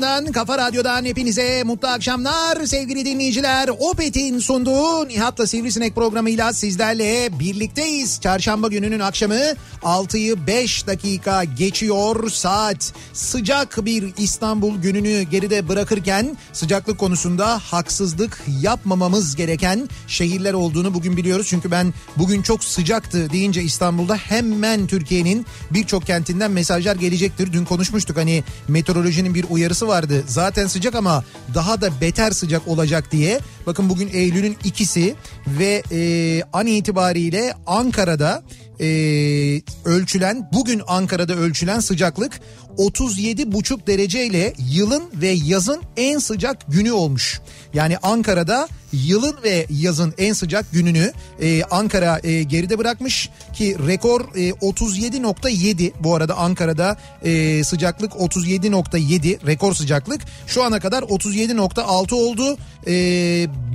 kafa radyosundan, kafa radyodan hepinize mutlu akşamlar sevgili dinleyiciler. Opet'in sunduğu Nihat'la Sivrisinek programıyla sizlerle birlikteyiz. Çarşamba gününün akşamı 6'yı 5 dakika geçiyor saat. Sıcak bir İstanbul gününü geride bırakırken sıcaklık konusunda haksızlık yapmamamız gereken şehirler olduğunu bugün biliyoruz. Çünkü ben bugün çok sıcaktı deyince İstanbul'da hemen Türkiye'nin birçok kentinden mesajlar gelecektir. Dün konuşmuştuk hani meteorolojinin bir uyarısı vardı. Zaten sıcak ama daha da beter sıcak olacak diye. Bakın bugün Eylül'ün ikisi ve e, an itibariyle Ankara'da e, ölçülen bugün Ankara'da ölçülen sıcaklık 37,5 dereceyle yılın ve yazın en sıcak günü olmuş. Yani Ankara'da yılın ve yazın en sıcak gününü e, Ankara e, geride bırakmış ki rekor e, 37.7 bu arada Ankara'da e, sıcaklık 37.7 rekor sıcaklık şu ana kadar 37.6 oldu. E,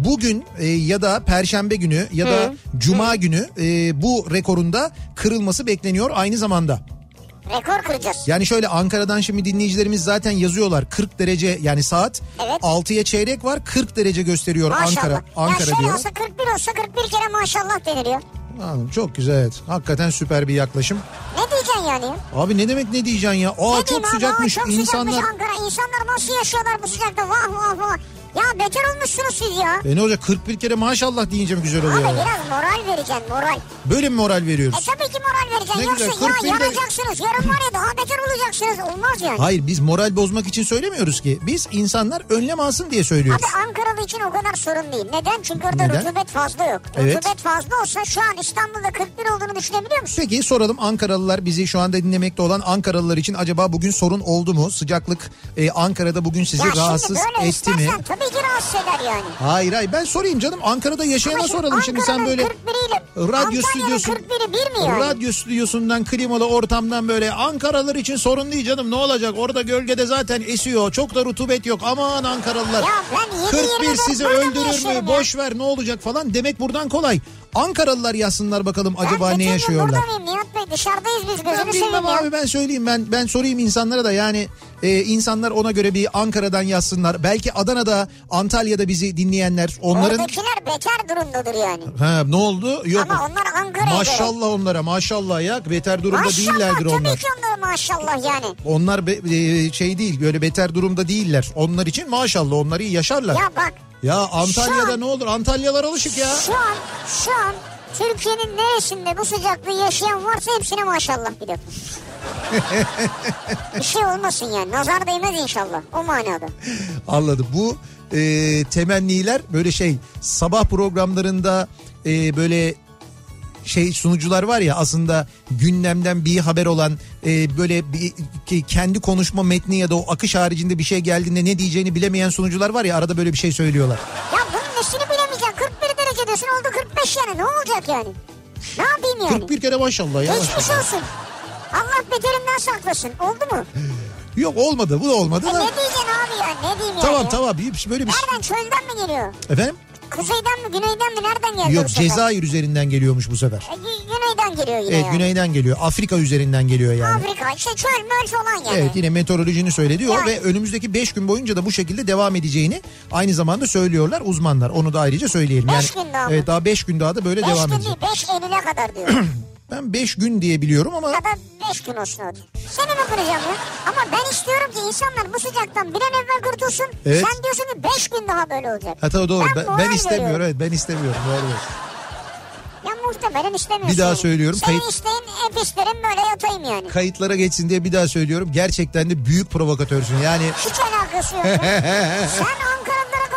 bugün e, ya da perşembe günü ya da cuma günü e, bu rekorunda kırılması bekleniyor aynı zamanda. Rekor kıracağız. Yani şöyle Ankara'dan şimdi dinleyicilerimiz zaten yazıyorlar 40 derece yani saat Evet. 6'ya çeyrek var 40 derece gösteriyor Maşallah. Ankara. Ankara ya şöyle diyor. olsa 41 olsa 41 kere maşallah deniliyor. Anladım, çok güzel evet. Hakikaten süper bir yaklaşım. Ne diyeceksin yani? ya? Abi ne demek ne diyeceksin ya? Aa ne çok abi? sıcakmış Aa, çok insanlar. sıcakmış Ankara. İnsanlar nasıl yaşıyorlar bu sıcakta? Vah vah vah. Ya beter olmuşsunuz siz ya. E ne olacak 41 kere maşallah deyince mi güzel oluyor? Abi ya? biraz moral vereceksin moral. Böyle mi moral E veriyoruz? tabii ki moral vereceksin. Ne Yoksa güzel, ya 41'de yanacaksınız. Yarın var ya daha beter olacaksınız. Olmaz yani. Hayır biz moral bozmak için söylemiyoruz ki. Biz insanlar önlem alsın diye söylüyoruz. Abi Ankaralı için o kadar sorun değil. Neden? Çünkü orada Neden? rutubet fazla yok. Evet. Rutubet fazla olsa şu an İstanbul'da 41 olduğunu düşünebiliyor musun? Peki soralım Ankaralılar bizi şu anda dinlemekte olan Ankaralılar için acaba bugün sorun oldu mu? Sıcaklık e, Ankara'da bugün sizi rahatsız etti mi? istersen tabii ki rahatsız eder yani. Hayır hayır. Ben sorayım canım. Ankara'da yaşayana Ama soralım şimdi. Sen böyle 41'iyle radyo stüdyosu 41'i bir mi yani? radyo stüdyosundan klimalı ortamdan böyle Ankaralılar için sorun değil canım. Ne olacak? Orada gölgede zaten esiyor. Çok da rutubet yok. Aman Ankaralılar. Ya ben yedi 41 yirmi sizi öldürür mü? ya. boş ver ne olacak falan demek buradan kolay Ankaralılar yazsınlar bakalım Ben acaba bütün ne yaşıyorlar. Burada mıyım Nihat Bey dışarıdayız biz Ben gözünü seveyim ya. abi ben söyleyeyim ben ben sorayım insanlara da yani e, insanlar ona göre bir Ankara'dan yazsınlar. Belki Adana'da Antalya'da bizi dinleyenler onların Oradakiler beter durumdadır yani. ha ne oldu? Yok. Ama onlar Ankara'ya göre. Maşallah onlara maşallah ya beter durumda Maşallah değillerdir tabii onlar. ki onlara maşallah yani. Onlar be- e, şey değil böyle beter durumda değiller. Onlar için maşallah onlar iyi yaşarlar. Ya, Ya Antalya'da an- ne olur Antalyalar alışık ya. şu an şu an Türkiye'nin neresinde bu sıcaklığı yaşayan varsa hepsine maşallah bir bir şey olmasın yani. Nazar değmez inşallah. O manada. Anladım. Bu e, temenniler böyle şey sabah programlarında e, böyle şey sunucular var ya aslında gündemden bir haber olan e, böyle bir kendi konuşma metni ya da o akış haricinde bir şey geldiğinde ne diyeceğini bilemeyen sunucular var ya arada böyle bir şey söylüyorlar. Ya bunun nesini bilemeyeceksin 41 derece diyorsun oldu 45 yani ne olacak yani? Ne yapayım yani? 41 kere maşallah ya. Geçmiş olsun. Allah beterinden saklasın. Oldu mu? Yok olmadı bu da olmadı E da. ne diyeceksin abi ya? Ne diyeyim yani? Tamam ya? tamam bir- böyle bir şey. Nereden çölden mi geliyor? Efendim? Kuzeyden mi güneyden mi nereden geliyor Yok? Cezayir üzerinden geliyormuş bu sefer. E, gü- güneyden geliyor yine Evet yani. güneyden geliyor. Afrika üzerinden geliyor yani. Afrika işte çöl möl falan yani. Evet yine meteorolojinin söylediği o Yani. ve önümüzdeki 5 gün boyunca da bu şekilde devam edeceğini aynı zamanda söylüyorlar uzmanlar. Onu da ayrıca söyleyelim. Beş yani, gün daha mı? Evet daha 5 gün daha da böyle 5 devam edecek. değil 5 Eylül'e kadar diyor. Ben 5 gün diye biliyorum ama ya da 5 gün olsun hadi. Seni mi kıracağım ya? Ama ben istiyorum ki insanlar bu sıcaktan bir an evvel kurtulsun. Evet. Sen diyorsun ki 5 gün daha böyle olacak. ha tabii doğru ben, moral ben istemiyorum veriyorum. evet ben istemiyorum doğru. Ya muhtemelen istemiyorsun. Bir daha yani. söylüyorum, Senin kayıt- isteğin hep isterim böyle yatayım yani. Kayıtlara geçsin diye bir daha söylüyorum. Gerçekten de büyük provokatörsün. Yani Hiç alakası yok. Sen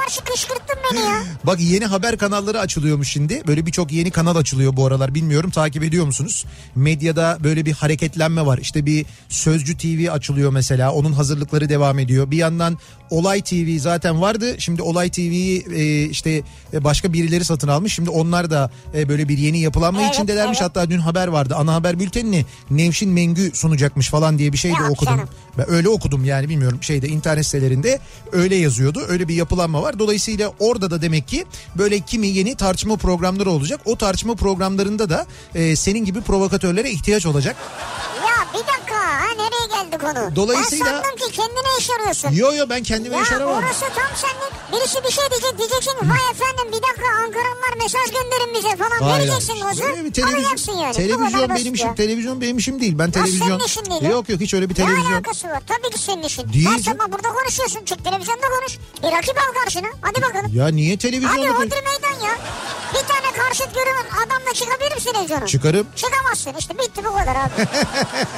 karşı kışkırttın beni ya. Bak yeni haber kanalları açılıyormuş şimdi. Böyle birçok yeni kanal açılıyor bu aralar. Bilmiyorum takip ediyor musunuz? Medyada böyle bir hareketlenme var. İşte bir Sözcü TV açılıyor mesela. Onun hazırlıkları devam ediyor. Bir yandan Olay TV zaten vardı. Şimdi Olay TV'yi e, işte e, başka birileri satın almış. Şimdi onlar da e, böyle bir yeni yapılanma Evet, içindelermiş. evet. Hatta dün haber vardı. Ana haber bültenini Nevşin Mengü sunacakmış falan diye bir şey de okudum. canım. Ben öyle okudum yani bilmiyorum şeyde internet sitelerinde öyle yazıyordu. Öyle bir yapılanma var. Dolayısıyla orada da demek ki böyle kimi yeni tartışma programları olacak. O tartışma programlarında da e, senin gibi provokatörlere ihtiyaç olacak. Ya bir dakika ha nereye geldi konu? Dolayısıyla- Ben sandım ki kendine iş arıyorsun. Yo yo ben kendime Ya iş aramam. orası tam senlik. Birisi bir şey diyecek diyeceksin vay efendim bir dakika Ankaralılar mesaj gönderin bize falan Hayır, vereceksin hayır. gözü. Öyle bir televizyon, yani. Televizyon benim işim, ya. televizyon benim işim değil. Ben televizyon. senin işin değil ya. Yok yok hiç öyle bir Ne televizyon. alakası var? Tabii ki senin işin. Değil Her sabah burada konuşuyorsun. Çık televizyonda konuş. Bir rakip al karşına. Hadi bakalım. Ya niye Hadi televizyonda konuş- hodri meydan ya. Bir tane karşıt görünen adamla çıkabilir misin televizyona? Çıkarım. Çıkamazsın işte bitti bu kadar abi.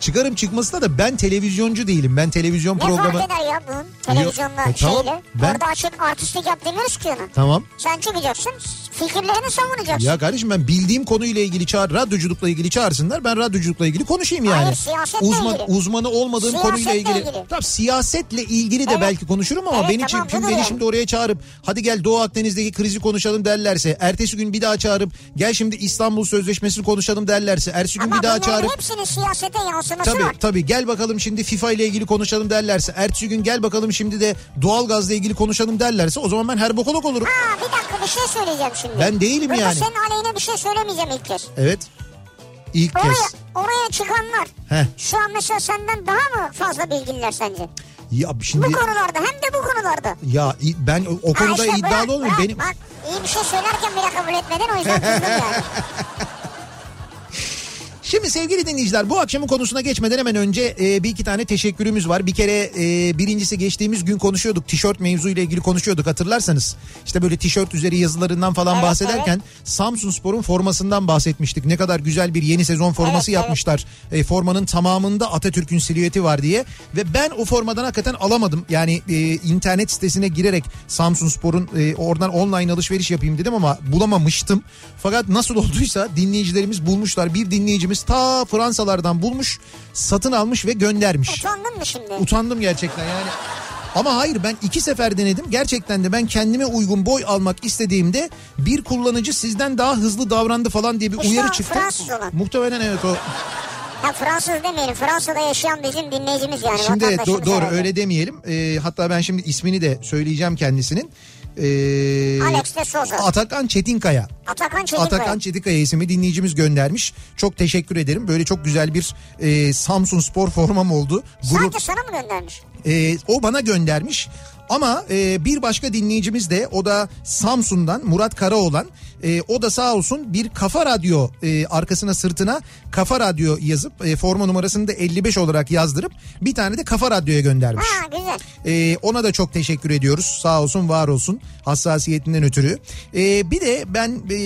Çıkarım çıkmasına da ben televizyoncu değilim. Ben televizyon ne programı... fark eder ya bunun televizyonla E, tamam. şeyle? Ben- Orada açık artistlik yap demiyoruz ki ona. Tamam. Sen çıkacaksın fikirlerini savunacaksın. Ya kardeşim ben bildiğim konuyla ilgili çağır, radyoculukla ilgili çağırsınlar. Ben radyoculukla ilgili konuşayım yani. Hayır, siyasetle Uzman, ilgili. Uzmanı olmadığım Siyasetle konuyla ilgili. ilgili. Tamam siyasetle ilgili de Evet. belki konuşurum ama Evet, beni, tamam, şimdi, beni şimdi oraya çağırıp hadi gel Doğu Akdeniz'deki krizi konuşalım derlerse. Ertesi gün bir daha çağırıp gel şimdi İstanbul Sözleşmesi'ni konuşalım derlerse. Ertesi gün Ama bir daha çağırıp hepsinin siyasete yansıması Tabii var. tabii gel bakalım şimdi FIFA ile ilgili konuşalım derlerse. Ertesi gün gel bakalım şimdi de doğalgazla ilgili konuşalım derlerse o zaman ben her bokolog olurum. Ha bir dakika bir şey söyleyeceğim şimdi. Ben değilim Burada yani. senin aleyhine bir şey söylemeyeceğim ilk kez. Evet. İlk Oraya, kez. oraya çıkanlar Heh. şu an mesela senden daha mı fazla bilgililer sence? Ya şimdi Bu konularda hem de bu konularda. ya ben o- o Ha konuda işte iddialı olmuyorum. Benim Bak iyi bir şey söylerken bile kabul etmeden o yüzden kızdım yani. Şimdi sevgili dinleyiciler bu akşamın konusuna geçmeden hemen önce e, bir iki tane teşekkürümüz var. Bir kere e, birincisi geçtiğimiz gün konuşuyorduk. Tişört mevzuyla ilgili konuşuyorduk hatırlarsanız. İşte böyle tişört üzeri yazılarından falan Evet, bahsederken Samsun Spor'un formasından bahsetmiştik. Ne kadar güzel bir yeni sezon forması Evet, yapmışlar. E, formanın tamamında Atatürk'ün silüeti var diye. Ve ben o formadan hakikaten alamadım. Yani e, internet sitesine girerek Samsun Spor'un e, oradan online alışveriş yapayım dedim ama bulamamıştım. Fakat nasıl olduysa dinleyicilerimiz bulmuşlar. Bir dinleyicimiz ta Fransalardan bulmuş, satın almış ve göndermiş. Utandın mı şimdi? Utandım gerçekten yani. Ama hayır ben iki sefer denedim. Gerçekten de ben kendime uygun boy almak istediğimde bir kullanıcı sizden daha hızlı davrandı falan diye bir İşte uyarı çıktı. Fransız olan. Muhtemelen evet o. Ha Fransız demeyelim. Fransa'da yaşayan bizim dinleyicimiz yani. Şimdi evet, do- doğru herhalde. öyle demeyelim. Ee, hatta ben şimdi ismini de söyleyeceğim kendisinin. Ee, Alex de Souza. Atakan Çetinkaya. Atakan Çetinkaya. Atakan Çetinkaya isimli dinleyicimiz göndermiş. Çok teşekkür ederim. Böyle çok güzel bir e, Samsun Spor formam oldu. Gurur, Sadece sana mı göndermiş? ee, o bana göndermiş. Ama e, bir başka dinleyicimiz de o da Samsun'dan Murat Karaoğlan. E, o da sağ olsun bir kafa radyo e, arkasına sırtına kafa radyo yazıp e, forma numarasını da 55 olarak yazdırıp bir tane de kafa radyoya göndermiş. Ha güzel. Ee, ona da çok teşekkür ediyoruz. Sağ olsun var olsun hassasiyetinden ötürü. Ee, bir de ben e,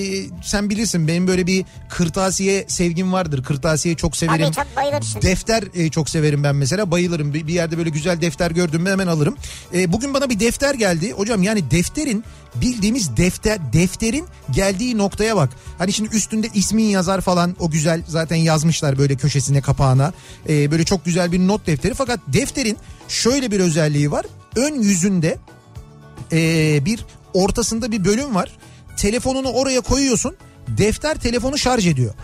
sen bilirsin benim böyle bir kırtasiye sevgim vardır. Kırtasiye çok severim. Tabii çok bayılırsın. Defter e, çok severim ben mesela bayılırım. Bir, bir yerde böyle güzel defter gördüm mü hemen alırım. E, bugün bana bir defter geldi. Hocam yani defterin bildiğimiz defter defterin geldiği noktaya bak. Hani şimdi üstünde ismin yazar falan o güzel zaten yazmışlar böyle köşesine kapağına. Ee, böyle çok güzel bir not defteri fakat defterin şöyle bir özelliği var. Ön yüzünde ee, bir ortasında bir bölüm var. Telefonunu oraya koyuyorsun. Defter telefonu şarj ediyor.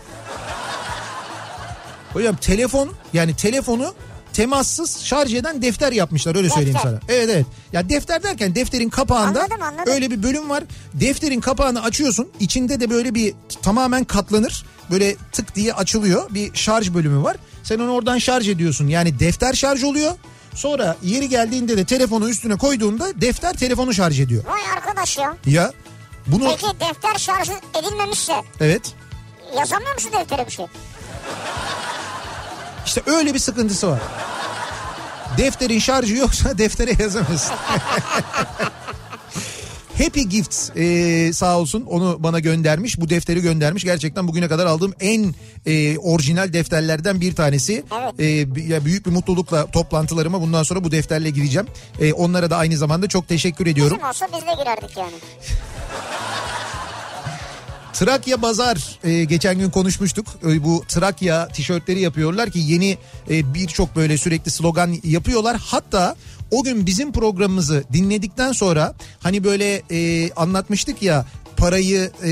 Hocam telefon yani telefonu temassız şarj eden defter yapmışlar öyle söyleyeyim Defter. sana. Evet evet. Ya defter derken defterin kapağında Anladım, anladım. öyle bir bölüm var. Defterin kapağını açıyorsun. İçinde de böyle bir tamamen katlanır. Böyle tık diye açılıyor. Bir şarj bölümü var. Sen onu oradan şarj ediyorsun. Yani defter şarj oluyor. Sonra yeri geldiğinde de telefonu üstüne koyduğunda defter telefonu şarj ediyor. Vay arkadaş ya. Ya bunu Peki defter şarj edilmemişse evet yazamıyor musun deftere bir şey? İşte öyle bir sıkıntısı var. Defterin şarjı yoksa deftere yazamazsın. Happy Gifts e, sağ olsun onu bana göndermiş. Bu defteri göndermiş. Gerçekten bugüne kadar aldığım en e, orijinal defterlerden bir tanesi. E, ya büyük bir mutlulukla toplantılarıma bundan sonra bu defterle gireceğim. E, onlara da aynı zamanda çok teşekkür ediyorum. Bizim olsa biz de girerdik yani. Trakya Bazar e, geçen gün konuşmuştuk. E, bu Trakya tişörtleri yapıyorlar ki yeni e, birçok böyle sürekli slogan yapıyorlar. Hatta o gün bizim programımızı dinledikten sonra hani böyle e, anlatmıştık ya parayı e,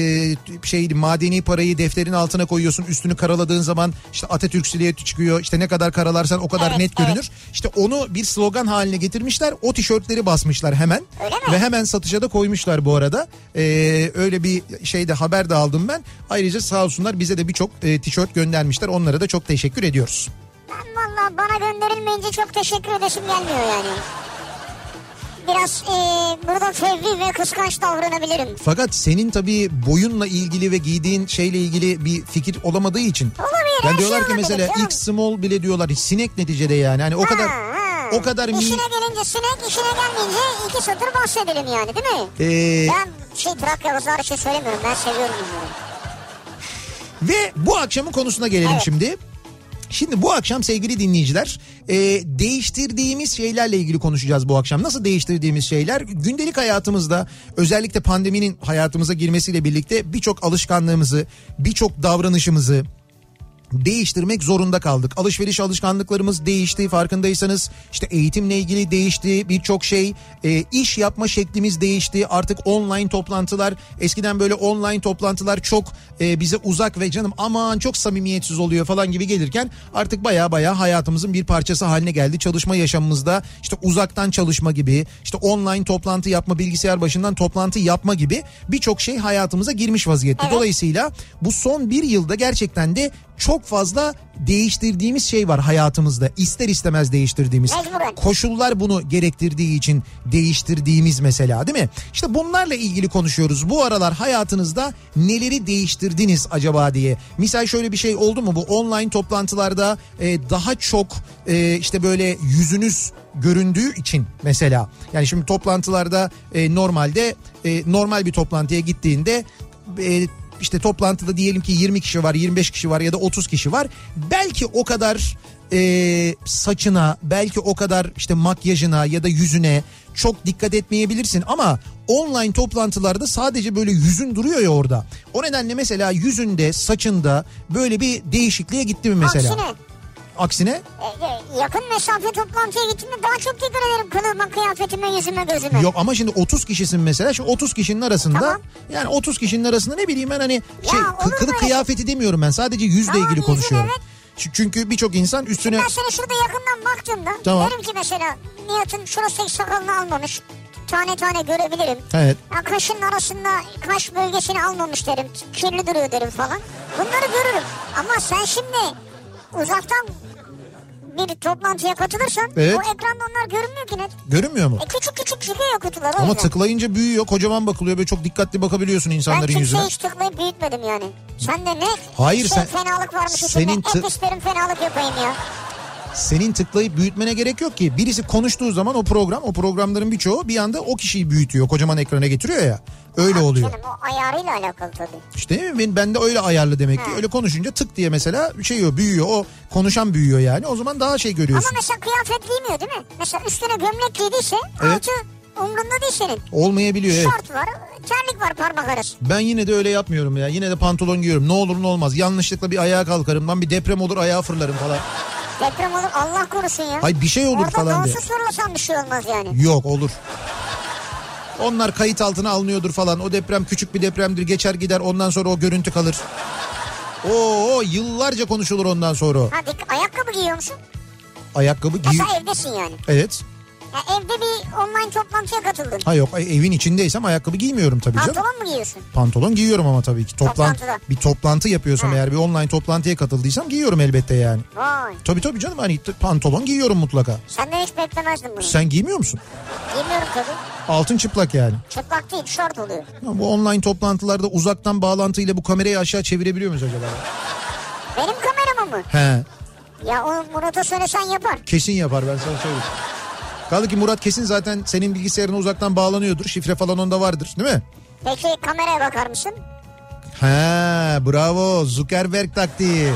şey madeni parayı defterin altına koyuyorsun üstünü karaladığın zaman işte Atatürk silüeti çıkıyor işte ne kadar karalarsan o kadar Evet, net evet. görünür. İşte onu bir slogan haline getirmişler o tişörtleri basmışlar hemen ve hemen satışa da koymuşlar bu arada. Ee, öyle bir şeyde haber de aldım ben. Ayrıca sağ olsunlar bize de birçok e, tişört göndermişler. Onlara da çok teşekkür ediyoruz. Ben valla bana gönderilmeyince çok teşekkür edesim gelmiyor yani. Biraz e, burada fevri ve kıskanç davranabilirim. Fakat senin tabii boyunla ilgili ve giydiğin şeyle ilgili bir fikir olamadığı için. Olabilir, Yani diyorlar şey ki mesela canım. X small bile diyorlar. Sinek neticede yani. Hani o kadar Ha, ha. o kadar mi- İşine gelince sinek, işine gelmeyince iki satır bahsedelim yani değil mi? Ee, Ben şey Trakya Bazarı şey söylemiyorum ben seviyorum bunları. Ve bu akşamın konusuna gelelim Evet. şimdi. Şimdi bu akşam sevgili dinleyiciler e, değiştirdiğimiz şeylerle ilgili konuşacağız bu akşam. Nasıl değiştirdiğimiz şeyler? Gündelik hayatımızda özellikle pandeminin hayatımıza girmesiyle birlikte birçok alışkanlığımızı, birçok davranışımızı, değiştirmek zorunda kaldık. Alışveriş alışkanlıklarımız değişti farkındaysanız. İşte eğitimle ilgili değişti birçok şey. E, iş yapma şeklimiz değişti. Artık online toplantılar eskiden böyle online toplantılar çok e, bize uzak ve canım aman çok samimiyetsiz oluyor falan gibi gelirken artık baya baya hayatımızın bir parçası haline geldi. Çalışma yaşamımızda işte uzaktan çalışma gibi işte online toplantı yapma bilgisayar başından toplantı yapma gibi birçok şey hayatımıza girmiş vaziyette. Evet. Dolayısıyla bu son bir yılda gerçekten de çok fazla değiştirdiğimiz şey var hayatımızda. İster istemez değiştirdiğimiz. Mecburen. Koşullar bunu gerektirdiği için değiştirdiğimiz mesela değil mi? İşte bunlarla ilgili konuşuyoruz. Bu aralar hayatınızda neleri değiştirdiniz acaba diye. Misal şöyle bir şey oldu mu bu online toplantılarda e, daha çok e, işte böyle yüzünüz göründüğü için mesela. Yani şimdi toplantılarda e, normalde e, normal bir toplantıya gittiğinde e, işte toplantıda diyelim ki 20 kişi var 25 kişi var ya da 30 kişi var belki o kadar e, saçına belki o kadar işte makyajına ya da yüzüne çok dikkat etmeyebilirsin ama online toplantılarda sadece böyle yüzün duruyor ya orada. O nedenle mesela yüzünde saçında böyle bir değişikliğe gitti mi mesela? Aksine Aksine e, e, yakın mesafe toplantıya gittiğimde daha çok dikkat ederim kılığıma, kıyafetime, yüzüme, gözüme. Yok ama şimdi 30 kişisin mesela. Şimdi 30 kişinin arasında Tamam. yani 30 kişinin arasında ne bileyim ben hani şey Ya, kılık kıyafeti demiyorum ben. Sadece yüzle Tamam, ilgili yüzün, konuşuyorum. evet. Çünkü birçok insan üstüne Ben sana şurada yakından baktığımda Tamam. derim ki mesela Nihat'ın şurası sakalını almamış. Tane tane görebilirim. evet Ha, kaşın arasında kaş bölgesini almamış derim. Kirli duruyor derim falan. Bunları görürüm. Ama sen şimdi uzaktan bir toplantıya katılırsan Evet. o ekranda onlar görünmüyor ki net. görünmüyor mu? E küçük küçük çıkıyor kutular o Ama yüzden. tıklayınca büyüyor kocaman bakılıyor böyle çok dikkatli bakabiliyorsun Ben insanların kimseye yüzüne. hiç tıklayıp büyütmedim yani. Sen de ne Hayır, şey, sen- fenalık varmış senin senin tı- fenalık yapayım ya. Senin tıklayıp büyütmene gerek yok ki. Birisi konuştuğu zaman o program o programların birçoğu bir anda o kişiyi büyütüyor. Kocaman ekrana getiriyor ya. Öyle oluyor. Canım o ayarıyla alakalı tabii. İşte değil mi? Ben, ben de öyle ayarlı demek ki. Öyle konuşunca tık diye mesela şey o büyüyor. O konuşan büyüyor yani. O zaman daha şey görüyorsun. Ama mesela kıyafet giymiyor değil mi? Mesela üstüne gömlek giydiyse Evet. altı umrunda değil senin. Olmayabiliyor evet. Şort var, terlik var parmak arası. Ben yine de öyle yapmıyorum ya. Yine de pantolon giyiyorum. Ne olur ne olmaz. Yanlışlıkla bir ayağa kalkarım. Lan bir deprem olur ayağa fırlarım falan. Deprem olur Allah korusun ya. Hay bir şey olur Orada falan diye. donsuz fırlasan bir şey olmaz yani. Yok olur. Onlar kayıt altına alınıyordur falan. O deprem küçük bir depremdir. Geçer gider ondan sonra o görüntü kalır. Oo yıllarca konuşulur ondan sonra. Hadi ayakkabı giyiyor musun? Ayakkabı giy. Mesela evdesin yani. Evet. Ya evde bir online toplantıya katıldın. Ha yok evin içindeysem ayakkabı giymiyorum tabii canım. Pantolon mu giyiyorsun? Pantolon giyiyorum ama tabii ki. Toplantı, Toplantıda. bir toplantı yapıyorsam Ha. eğer bir online toplantıya katıldıysam giyiyorum elbette yani. Vay. Tabii tabii canım hani pantolon giyiyorum mutlaka. Senden hiç beklemezdim bunu. Sen giymiyor musun? Giymiyorum tabii. Altın çıplak yani. Çıplak değil şort oluyor. Ya bu online toplantılarda uzaktan bağlantıyla bu kamerayı aşağı çevirebiliyor muyuz acaba? Benim kameramı mı? He Ya o Murat'a söylesen yapar. kesin yapar ben sana söyleyeyim. Kaldı ki Murat kesin zaten senin bilgisayarına uzaktan bağlanıyordur. Şifre falan onda vardır değil mi? Peki kameraya bakar mısın? He bravo Zuckerberg taktiği.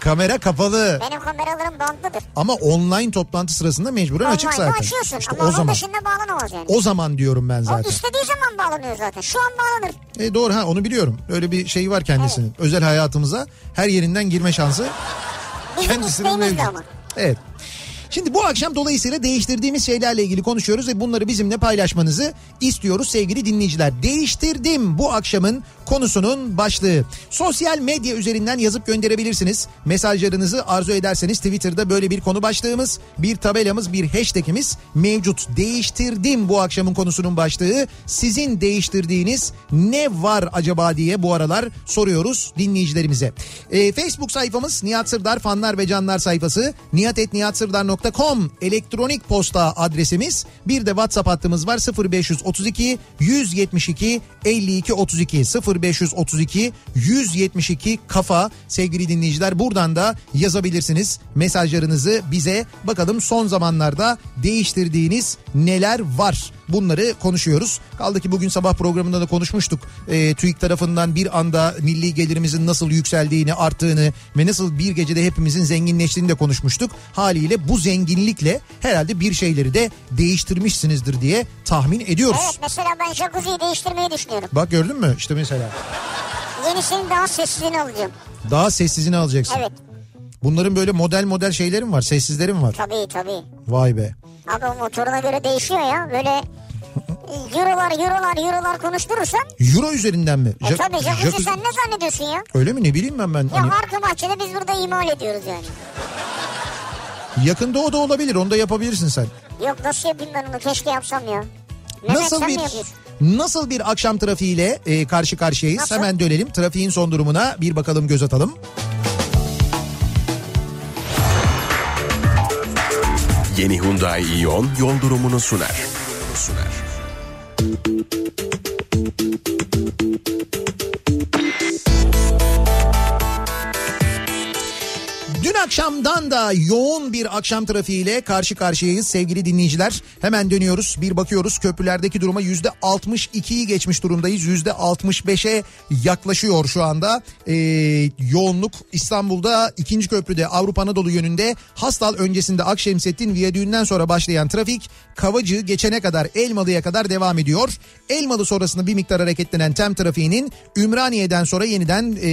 Kamera kapalı Benim kameralarım bantlıdır. ama online toplantı sırasında mecburen açık Online'da zaten. açıyorsun İşte ama o zaman. dışında bağlanamaz yani. O zaman diyorum ben O zaten. istediği zaman bağlanıyor zaten. Şu an bağlanır. E doğru ha onu biliyorum. Öyle bir şey var kendisinin. Özel hayatımıza her yerinden girme şansı Bizim kendisinin isteğimizle ama. Evet. Şimdi bu akşam dolayısıyla değiştirdiğimiz şeylerle ilgili konuşuyoruz ve bunları bizimle paylaşmanızı istiyoruz sevgili dinleyiciler. Değiştirdim bu akşamın konusunun başlığı. Sosyal medya üzerinden yazıp gönderebilirsiniz. Mesajlarınızı arzu ederseniz Twitter'da böyle bir konu başlığımız, bir tabelamız, bir hashtagimiz mevcut. Değiştirdim bu akşamın konusunun başlığı. Sizin değiştirdiğiniz ne var acaba diye bu aralar soruyoruz dinleyicilerimize. Ee, Facebook sayfamız Nihat Sırdar fanlar ve canlar sayfası nihatetnihatsırdar.com elektronik posta adresimiz. Bir de WhatsApp hattımız var 0532 172 52 32 0532 172 kafa. Sevgili dinleyiciler buradan da yazabilirsiniz mesajlarınızı bize. Bakalım son zamanlarda değiştirdiğiniz neler var bunları konuşuyoruz. Kaldı ki bugün sabah programında da konuşmuştuk. E, TÜİK tarafından bir anda milli gelirimizin nasıl yükseldiğini, arttığını ve nasıl bir gecede hepimizin zenginleştiğini de konuşmuştuk. Haliyle bu zenginlikle herhalde bir şeyleri de değiştirmişsinizdir diye tahmin ediyoruz. Evet mesela ben jacuzziyi değiştirmeyi düşünüyorum. Bak gördün mü işte mesela. Yenisini daha sessizini alacağım. Daha sessizini alacaksın. Evet Bunların böyle model model şeyleri mi var? Sessizleri mi var? tabii tabii. Vay be. Abi o motoruna göre değişiyor ya. Böyle eurolar eurolar eurolar konuşturursan. Euro üzerinden mi? E Ja- tabii jacuzzi jacuzzi- sen ne zannediyorsun ya? Öyle mi ne bileyim ben ben. Ya Hani arka bahçede biz burada imal ediyoruz yani. yakında o da olabilir onu da yapabilirsin sen. Yok nasıl yapayım ben onu keşke yapsam ya. Mehmet Nasıl bir nasıl bir akşam trafiğiyle e, karşı karşıyayız? Nasıl? Hemen dönelim. Trafiğin son durumuna bir bakalım göz atalım. Yeni Hyundai Ion yol durumunu sunar. sunar. Dün akşamdan da yoğun bir akşam trafiğiyle karşı karşıyayız sevgili dinleyiciler. Hemen dönüyoruz bir bakıyoruz köprülerdeki duruma yüzde 62'yi geçmiş durumdayız. Yüzde 65'e yaklaşıyor şu anda Ee, yoğunluk İstanbul'da ikinci köprüde Avrupa Anadolu yönünde Hastal öncesinde Akşemsettin Viyadüğü'nden sonra başlayan trafik Kavacı geçene kadar Elmalı'ya kadar devam ediyor. Elmalı sonrasında bir miktar hareketlenen tem trafiğinin Ümraniye'den sonra yeniden e,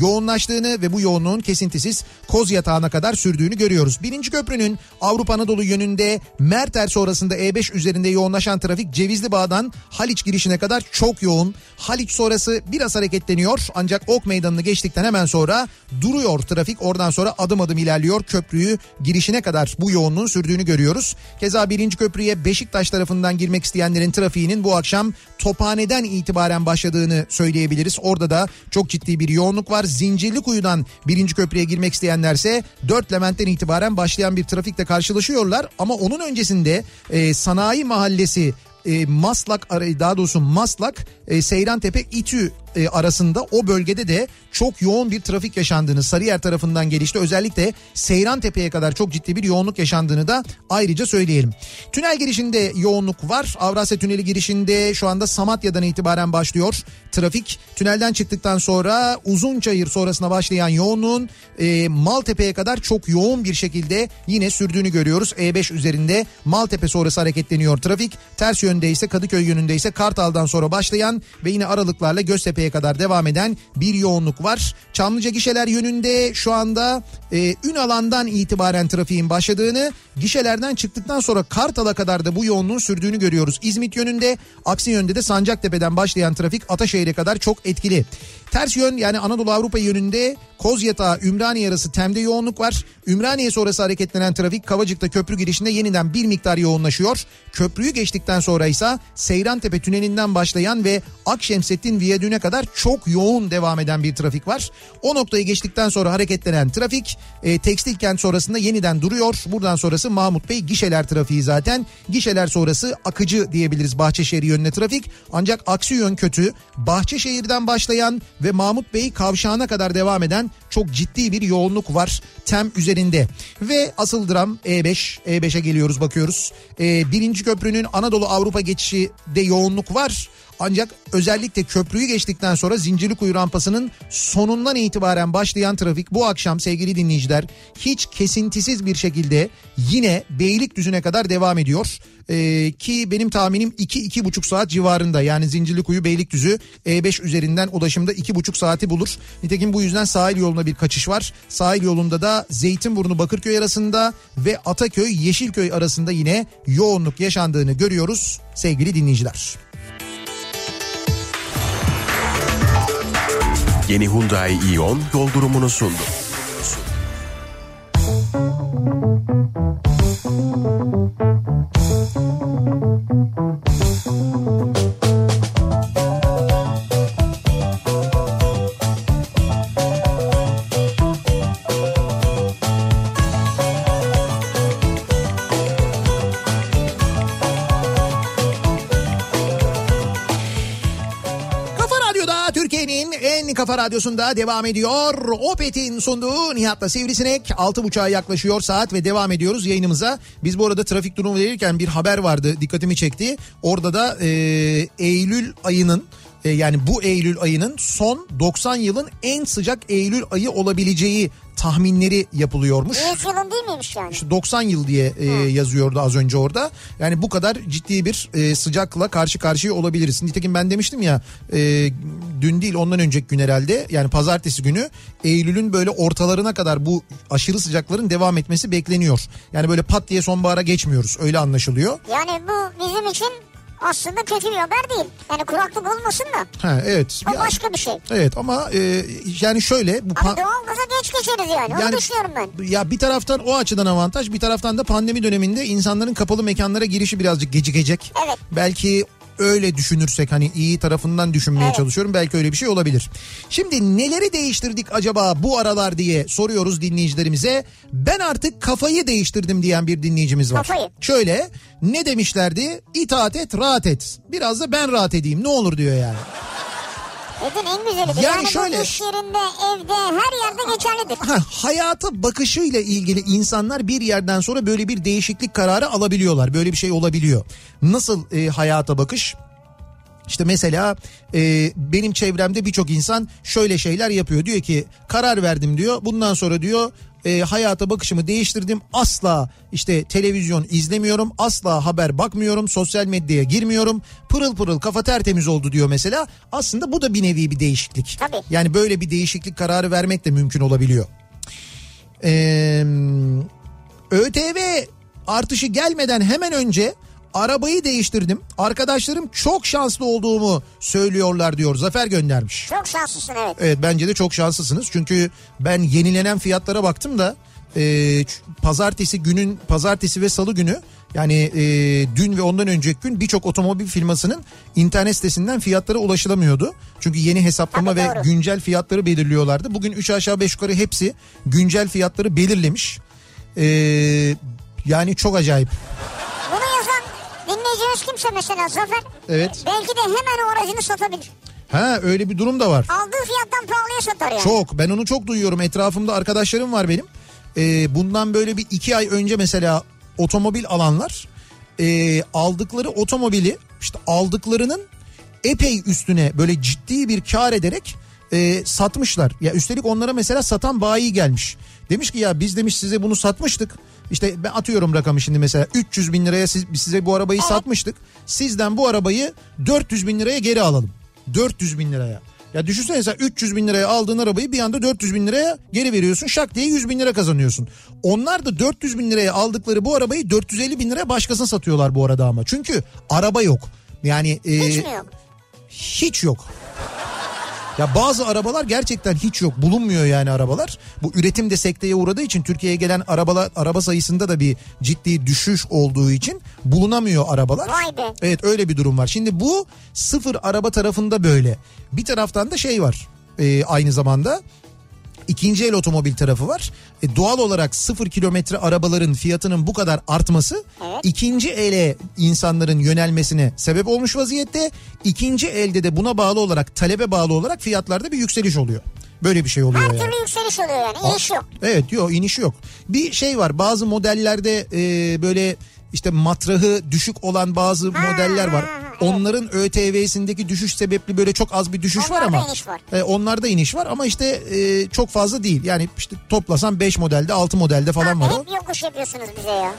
yoğunlaştığını ve bu yoğunluğun kesintisiz Koz Yatağı'na kadar sürdüğünü görüyoruz. Birinci köprünün Avrupa Anadolu yönünde Merter sonrasında E5 üzerinde yoğunlaşan trafik Cevizli Bağ'dan Haliç girişine kadar çok yoğun. Haliç sonrası biraz hareketleniyor ancak Ok Meydanı'nı geçtikten hemen sonra duruyor trafik. Oradan sonra adım adım ilerliyor. Köprüyü girişine kadar bu yoğunluğun sürdüğünü görüyoruz. Keza birinci köprüye Beşiktaş tarafından girmek isteyenlerin trafiğinin bu akşam Tophane'den itibaren başladığını söyleyebiliriz. Orada da çok ciddi bir yoğunluk var. Zincirlikuyu'dan birinci köprüye girmek isteyenlerse 4 Levent'ten itibaren başlayan bir trafikle karşılaşıyorlar. Ama onun öncesinde e, Sanayi Mahallesi e, Maslak daha doğrusu Maslak e, e, Seyrantepe İTÜ e, arasında o bölgede de çok yoğun bir trafik yaşandığını Sarıyer tarafından gelişti. Özellikle Seyrantepe'ye kadar çok ciddi bir yoğunluk yaşandığını da ayrıca söyleyelim. Tünel girişinde yoğunluk var. Avrasya Tüneli girişinde şu anda Samatya'dan itibaren başlıyor. Trafik tünelden çıktıktan sonra Uzunçayır sonrasına başlayan yoğunluğun e, Maltepe'ye kadar çok yoğun bir şekilde yine sürdüğünü görüyoruz. E5 üzerinde Maltepe sonrası hareketleniyor trafik. Ters yönde ise Kadıköy yönünde ise Kartal'dan sonra başlayan ve yine aralıklarla Göztepe'ye kadar devam eden bir yoğunluk var. Çamlıca gişeler yönünde şu anda e, Ünalan'dan itibaren trafiğin başladığını, gişelerden çıktıktan sonra Kartal'a kadar da bu yoğunluğun sürdüğünü görüyoruz. İzmit yönünde, aksi yönde de Sancaktepe'den başlayan trafik Ataşehir'e kadar çok etkili. Ters yön yani Anadolu Avrupa yönünde Kozyatağı Ümraniye arası Tem'de yoğunluk var. Ümraniye sonrası hareketlenen trafik Kavacık'ta köprü girişinde yeniden bir miktar yoğunlaşıyor. Köprüyü geçtikten sonra ise Seyrantepe tünelinden başlayan ve Akşemsettin Viyadüğü'ne kadar çok yoğun devam eden bir trafik var. O noktayı geçtikten sonra hareketlenen trafik e, tekstil kent sonrasında yeniden duruyor. Buradan sonrası Mahmut Bey gişeler trafiği zaten. Gişeler sonrası akıcı diyebiliriz Bahçeşehir yönüne trafik. Ancak aksi yön kötü. Bahçeşehir'den başlayan ve Mahmut Bey kavşağına kadar devam eden çok ciddi bir yoğunluk var tem üzerinde. Ve asıl dram E5. E5'e geliyoruz bakıyoruz. E, birinci köprünün Anadolu Avrupa geçişinde yoğunluk var. Ancak özellikle köprüyü geçtikten sonra Zincirlikuyu rampasının sonundan itibaren başlayan trafik bu akşam sevgili dinleyiciler hiç kesintisiz bir şekilde yine Beylikdüzü'ne kadar devam ediyor. Ee, ki benim tahminim 2-2,5 saat civarında yani Zincirlikuyu Beylikdüzü E5 üzerinden ulaşımda 2,5 saati bulur. Nitekim bu yüzden sahil yoluna bir kaçış var. Sahil yolunda da Zeytinburnu Bakırköy arasında ve Ataköy Yeşilköy arasında yine yoğunluk yaşandığını görüyoruz sevgili dinleyiciler. Yeni Hyundai Ion yol durumunu sundu. Kafa kafa radyosunda devam ediyor. Opet'in sunduğu Nihat'la Sivrisinek 6.30'a yaklaşıyor saat ve devam ediyoruz yayınımıza. Biz bu arada trafik durumu verirken bir haber vardı dikkatimi çekti. Orada da e, Eylül ayının e, yani bu Eylül ayının son 90 yılın en sıcak Eylül ayı olabileceği tahminleri yapılıyormuş. 100 yılın değil miymiş yani? İşte 90 yıl diye e, yazıyordu az önce orada. Yani bu kadar ciddi bir e, sıcakla karşı karşıya olabiliriz. Nitekim ben demiştim ya e, dün değil ondan önceki gün herhalde yani pazartesi günü Eylül'ün böyle ortalarına kadar bu aşırı sıcakların devam etmesi bekleniyor. Yani böyle pat diye sonbahara geçmiyoruz öyle anlaşılıyor. Yani bu bizim için aslında kötü bir haber değil. Yani kuraklık olmasın da. Ha, evet. O Ya- başka bir şey. Evet ama e, yani şöyle bu pa- doğalgaza geç geçeriz yani. Onu düşünüyorum ben. Ya bir taraftan o açıdan avantaj bir taraftan da pandemi döneminde insanların kapalı mekanlara girişi birazcık gecikecek. Evet. Belki öyle düşünürsek hani iyi tarafından düşünmeye Evet. çalışıyorum. Belki öyle bir şey olabilir. Şimdi neleri değiştirdik acaba bu aralar diye soruyoruz dinleyicilerimize. Ben artık kafayı değiştirdim diyen bir dinleyicimiz var. Kafayı. Şöyle ne demişlerdi? İtaat et rahat et. Biraz da ben rahat edeyim ne olur diyor yani. Edin en güzelidir. Yani Yani, şöyle- bu iş yerinde, evde, her yerde geçerlidir. Ha, hayata bakışıyla ilgili insanlar bir yerden sonra böyle bir değişiklik kararı alabiliyorlar. Böyle bir şey olabiliyor. Nasıl e, hayata bakış? İşte mesela e, benim çevremde birçok insan şöyle şeyler yapıyor. Diyor ki karar verdim diyor. Bundan sonra diyor e, hayata bakışımı değiştirdim. Asla işte televizyon izlemiyorum. Asla haber bakmıyorum. Sosyal medyaya girmiyorum. Pırıl pırıl kafa tertemiz oldu diyor mesela. Aslında bu da bir nevi bir değişiklik. Tabii. Yani böyle bir değişiklik kararı vermek de mümkün olabiliyor. Ee, ÖTV artışı gelmeden hemen önce arabayı değiştirdim. Arkadaşlarım çok şanslı olduğumu söylüyorlar diyor. Zafer göndermiş. Çok şanslısın evet. Evet bence de çok şanslısınız. Çünkü ben yenilenen fiyatlara baktım da e, pazartesi günün pazartesi ve salı günü yani e, dün ve ondan önceki gün birçok otomobil firmasının internet sitesinden fiyatlara ulaşılamıyordu. Çünkü yeni hesaplama Tabii, ve doğru. güncel fiyatları belirliyorlardı. Bugün 3 aşağı 5 yukarı hepsi güncel fiyatları belirlemiş. E, yani çok acayip. Dinleyicimiz kimse mesela Zafer Evet. belki de hemen o aracını satabilir. Ha öyle bir durum da var. Aldığı fiyattan pahalıya satar yani. Çok ben onu çok duyuyorum etrafımda arkadaşlarım var benim. Ee, bundan böyle bir iki ay önce mesela otomobil alanlar e, aldıkları otomobili işte aldıklarının epey üstüne böyle ciddi bir kar ederek e, satmışlar. Ya üstelik onlara mesela satan bayi gelmiş. Demiş ki ya biz demiş size bunu satmıştık. İşte ben atıyorum rakamı şimdi mesela 300 bin liraya siz, size bu arabayı satmıştık. Sizden bu arabayı 400 bin liraya geri alalım. 400 bin liraya. Ya düşünsene mesela 300 bin liraya aldığın arabayı bir anda 400 bin liraya geri veriyorsun. Şak diye 100 bin lira kazanıyorsun. Onlar da 400 bin liraya aldıkları bu arabayı 450 bin liraya başkasına satıyorlar bu arada ama. Çünkü araba yok. Yani e, Hiç mi yok? hiç yok. Ya bazı arabalar gerçekten hiç yok. Bulunmuyor yani arabalar. Bu üretim de sekteye uğradığı için Türkiye'ye gelen arabalar araba sayısında da bir ciddi düşüş olduğu için bulunamıyor arabalar. Vay be. Evet öyle bir durum var. Şimdi bu sıfır araba tarafında böyle. Bir taraftan da şey var. e, aynı zamanda ikinci el otomobil tarafı var. E, doğal olarak sıfır kilometre arabaların fiyatının bu kadar artması Evet. ikinci ele insanların yönelmesine sebep olmuş vaziyette. İkinci elde de buna bağlı olarak talebe bağlı olarak fiyatlarda bir yükseliş oluyor. Böyle bir şey oluyor Her yani. türlü yükseliş oluyor yani. İniş yok. Evet yok iniş yok. Bir şey var bazı modellerde e, böyle işte matrahı düşük olan bazı modeller var. ha, ha. Onların ÖTV'sindeki düşüş sebepli böyle çok az bir düşüş var Onlarda ama. iniş var. E, onlarda iniş var ama işte e, çok fazla değil. Yani işte toplasan 5 modelde 6 modelde falan var o. Hep yokuş yapıyorsunuz bize ya.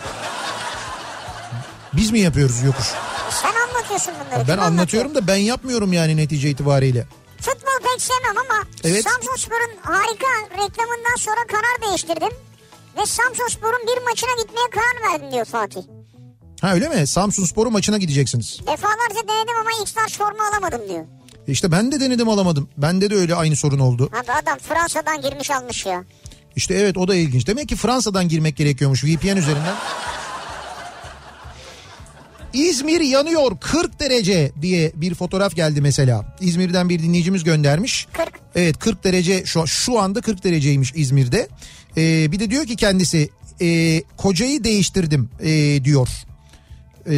Biz mi yapıyoruz yokuş? Sen anlatıyorsun bunları. Ben Kim anlatıyor? anlatıyorum da ben yapmıyorum yani netice itibariyle. Futbol pek sevmem ama Evet. Samsunspor'un harika reklamından sonra karar değiştirdim. Ve Samsunspor'un bir maçına gitmeye karar verdim diyor Fatih. Ha öyle mi? Samsun Sporu maçına gideceksiniz. Defalarca denedim ama starch formu alamadım diyor. İşte ben de denedim alamadım. Bende de öyle aynı sorun oldu. Abi adam Fransa'dan girmiş almış ya. İşte evet o da ilginç. Demek ki Fransa'dan girmek gerekiyormuş VPN üzerinden. İzmir yanıyor 40 derece diye bir fotoğraf geldi mesela. İzmir'den bir dinleyicimiz göndermiş. 40. Evet 40 derece şu, şu anda 40 dereceymiş İzmir'de. Ee, bir de diyor ki kendisi e, kocayı değiştirdim e, diyor. Ee,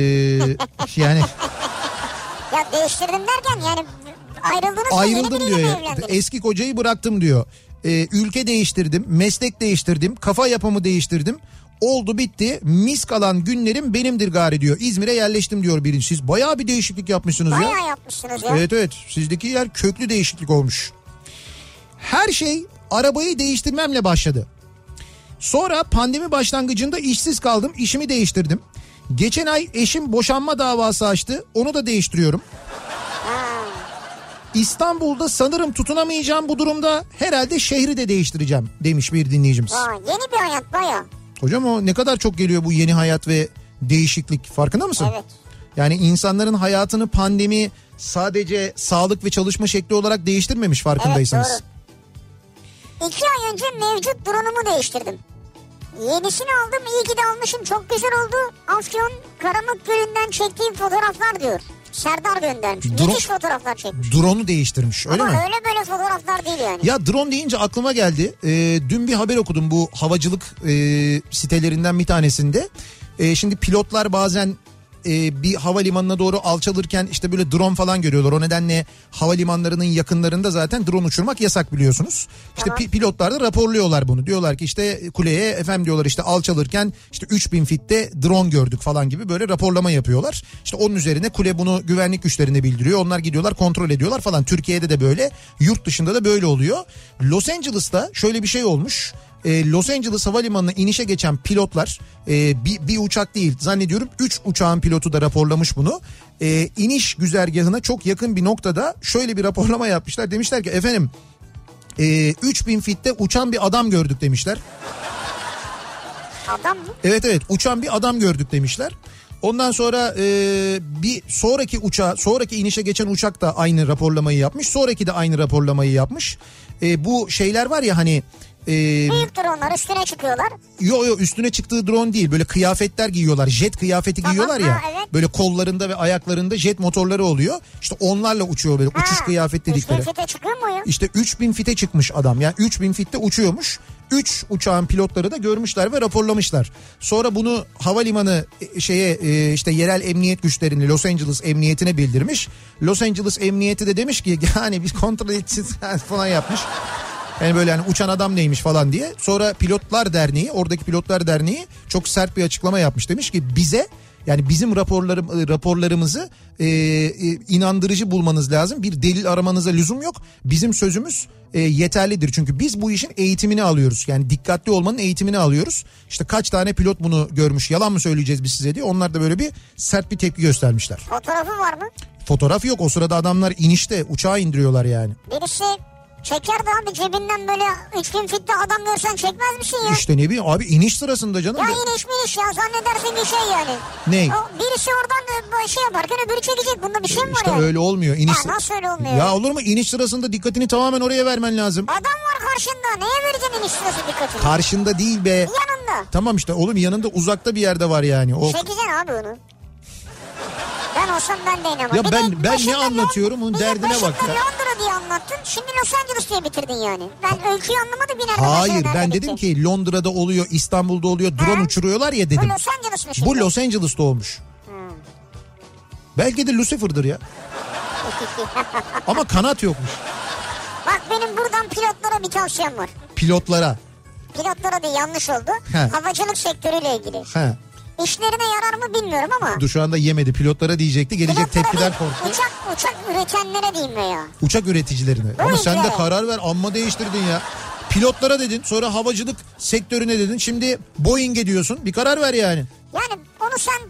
yani Ya değiştirdim derken yani ayrıldınız mı? Ayrıldım diyor. ya. Eski kocayı bıraktım diyor. Ee, ülke değiştirdim, meslek değiştirdim, kafa yapımı değiştirdim. Oldu bitti. Mis kalan günlerim benimdir gari diyor. İzmir'e yerleştim diyor birinci. Siz bayağı bir değişiklik yapmışsınız ya. Bayağı yapmışsınız ya. Evet evet. Sizdeki yer köklü değişiklik olmuş. Her şey arabayı değiştirmemle başladı. Sonra pandemi başlangıcında işsiz kaldım. işimi değiştirdim. Geçen ay eşim boşanma davası açtı. Onu da değiştiriyorum. İstanbul'da sanırım tutunamayacağım bu durumda. Herhalde şehri de değiştireceğim demiş bir dinleyicimiz. Aa, yeni bir hayat bayağı. Hocam o ne kadar çok geliyor bu yeni hayat ve değişiklik farkında mısın? Evet. Yani insanların hayatını pandemi sadece sağlık ve çalışma şekli olarak değiştirmemiş farkındaysanız. Evet doğru. İki ay önce mevcut drone'umu değiştirdim. Yenisini aldım iyi ki de almışım çok güzel oldu. Afyon Karamuk Gölü'nden çektiğim fotoğraflar diyor. Serdar göndermiş. Drone- Müthiş fotoğraflar çekmiş. Drone'u değiştirmiş öyle Ama mi? öyle böyle fotoğraflar değil yani. Ya drone deyince aklıma geldi. Ee, dün bir haber okudum bu havacılık e, sitelerinden bir tanesinde. E, şimdi pilotlar bazen e, bir havalimanına doğru alçalırken işte böyle drone falan görüyorlar. O nedenle havalimanlarının yakınlarında zaten drone uçurmak yasak biliyorsunuz. İşte pi- pilotlar da raporluyorlar bunu. Diyorlar ki işte kuleye efendim diyorlar işte alçalırken işte 3000 fitte drone gördük falan gibi böyle raporlama yapıyorlar. İşte onun üzerine kule bunu güvenlik güçlerine bildiriyor. Onlar gidiyorlar kontrol ediyorlar falan. Türkiye'de de böyle yurt dışında da böyle oluyor. Los Angeles'ta şöyle bir şey olmuş. Ee, Los Angeles Havalimanı'na inişe geçen pilotlar e, bir, bir uçak değil zannediyorum 3 uçağın pilotu da raporlamış bunu. E, iniş güzergahına çok yakın bir noktada şöyle bir raporlama yapmışlar. Demişler ki efendim e, 3000 fitte uçan bir adam gördük demişler. Adam mı? Evet evet uçan bir adam gördük demişler. Ondan sonra e, bir sonraki uçağa sonraki inişe geçen uçak da aynı raporlamayı yapmış. Sonraki de aynı raporlamayı yapmış. E, bu şeyler var ya hani e, Büyük drone'lar üstüne çıkıyorlar. Yo yo üstüne çıktığı drone değil böyle kıyafetler giyiyorlar jet kıyafeti Tamam, giyiyorlar ya ha, evet. böyle kollarında ve ayaklarında jet motorları oluyor işte onlarla uçuyor böyle uçuş Ha, kıyafet dedikleri. Üstüne fite çıkıyor mu ya? İşte 3000 fite çıkmış adam yani 3000 fitte uçuyormuş 3 uçağın pilotları da görmüşler ve raporlamışlar. Sonra bunu havalimanı e, şeye e, işte yerel emniyet güçlerini Los Angeles emniyetine bildirmiş. Los Angeles emniyeti de demiş ki yani biz kontrol edeceğiz falan yapmış. Yani böyle hani uçan adam neymiş falan diye. Sonra Pilotlar Derneği, oradaki Pilotlar Derneği çok sert bir açıklama yapmış. Demiş ki bize yani bizim raporlarım raporlarımızı e, e, inandırıcı bulmanız lazım. Bir delil aramanıza lüzum yok. Bizim sözümüz e, yeterlidir. Çünkü biz bu işin eğitimini alıyoruz. Yani dikkatli olmanın eğitimini alıyoruz. İşte kaç tane pilot bunu görmüş yalan mı söyleyeceğiz biz size diye. Onlar da böyle bir sert bir tepki göstermişler. Fotoğrafı var mı? Fotoğraf yok o sırada adamlar inişte uçağı indiriyorlar yani. Birisi çeker de abi cebinden böyle 3000 fitte adam görsen çekmez misin ya? İşte ne bileyim abi iniş sırasında canım. Ya iniş miniş ya zannedersin bir şey yani. Ne? O birisi oradan da şey yaparken öbürü çekecek. Bunda bir şey mi var İşte yani? öyle olmuyor. İniş Ya nasıl öyle olmuyor? Ya olur mu? İniş sırasında dikkatini tamamen oraya vermen lazım. Adam var karşında. Neye vereceksin iniş sırası dikkatini? Karşında değil be. Yanında. Tamam işte oğlum yanında uzakta bir yerde var yani. O Çekeceksin abi onu. Ben olsam ben de inemem. Ya Bir ben- ben ne anlatıyorum? Onun derdine bak ya. Londra diye anlattın. Şimdi Los Angeles diye bitirdin yani. Ben öyküyü anlamadım bir nerede Hayır ben dedim ki Londra'da oluyor, İstanbul'da oluyor, drone Ha? uçuruyorlar ya Bu dedim. Los Angeles mi şimdi? Bu Los Angeles'ta olmuş. Belki de Lucifer'dır ya. Ama kanat yokmuş. Bak benim buradan pilotlara bir tavsiyem var. Pilotlara. Pilotlara da yanlış oldu. He. Havacılık sektörüyle ilgili. He. İşlerine yarar mı bilmiyorum ama. Dur şu anda yemedi. Pilotlara diyecekti. Gelecek pilotlara tepkiden değil, korktu. Uçak, uçak üretenlere diyeyim veya. Uçak üreticilerine. Ama sen de karar ver. Amma değiştirdin ya. Pilotlara dedin. Sonra havacılık sektörüne dedin. Şimdi Boeing'e diyorsun. Bir karar ver yani. Yani onu sen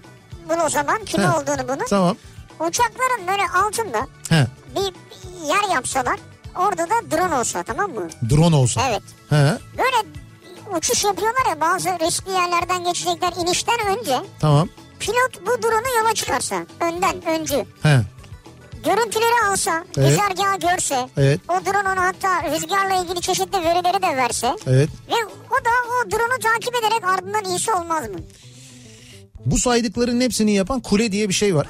bul o zaman kim He. olduğunu bunun. Tamam. Uçakların böyle altında He. bir, bir yer yapsalar orada da drone olsa tamam mı? Drone olsa. Evet. He. Böyle uçuş yapıyorlar ya bazı riskli yerlerden geçecekler inişten önce Tamam. pilot bu drone'u yola çıkarsa önden öncü He. görüntüleri alsa Evet. güzergahı görse Evet. o drone ona hatta rüzgarla ilgili çeşitli verileri de verse Evet. ve o da o drone'u takip ederek ardından iyisi olmaz mı? Bu saydıkların hepsini yapan kule diye bir şey var.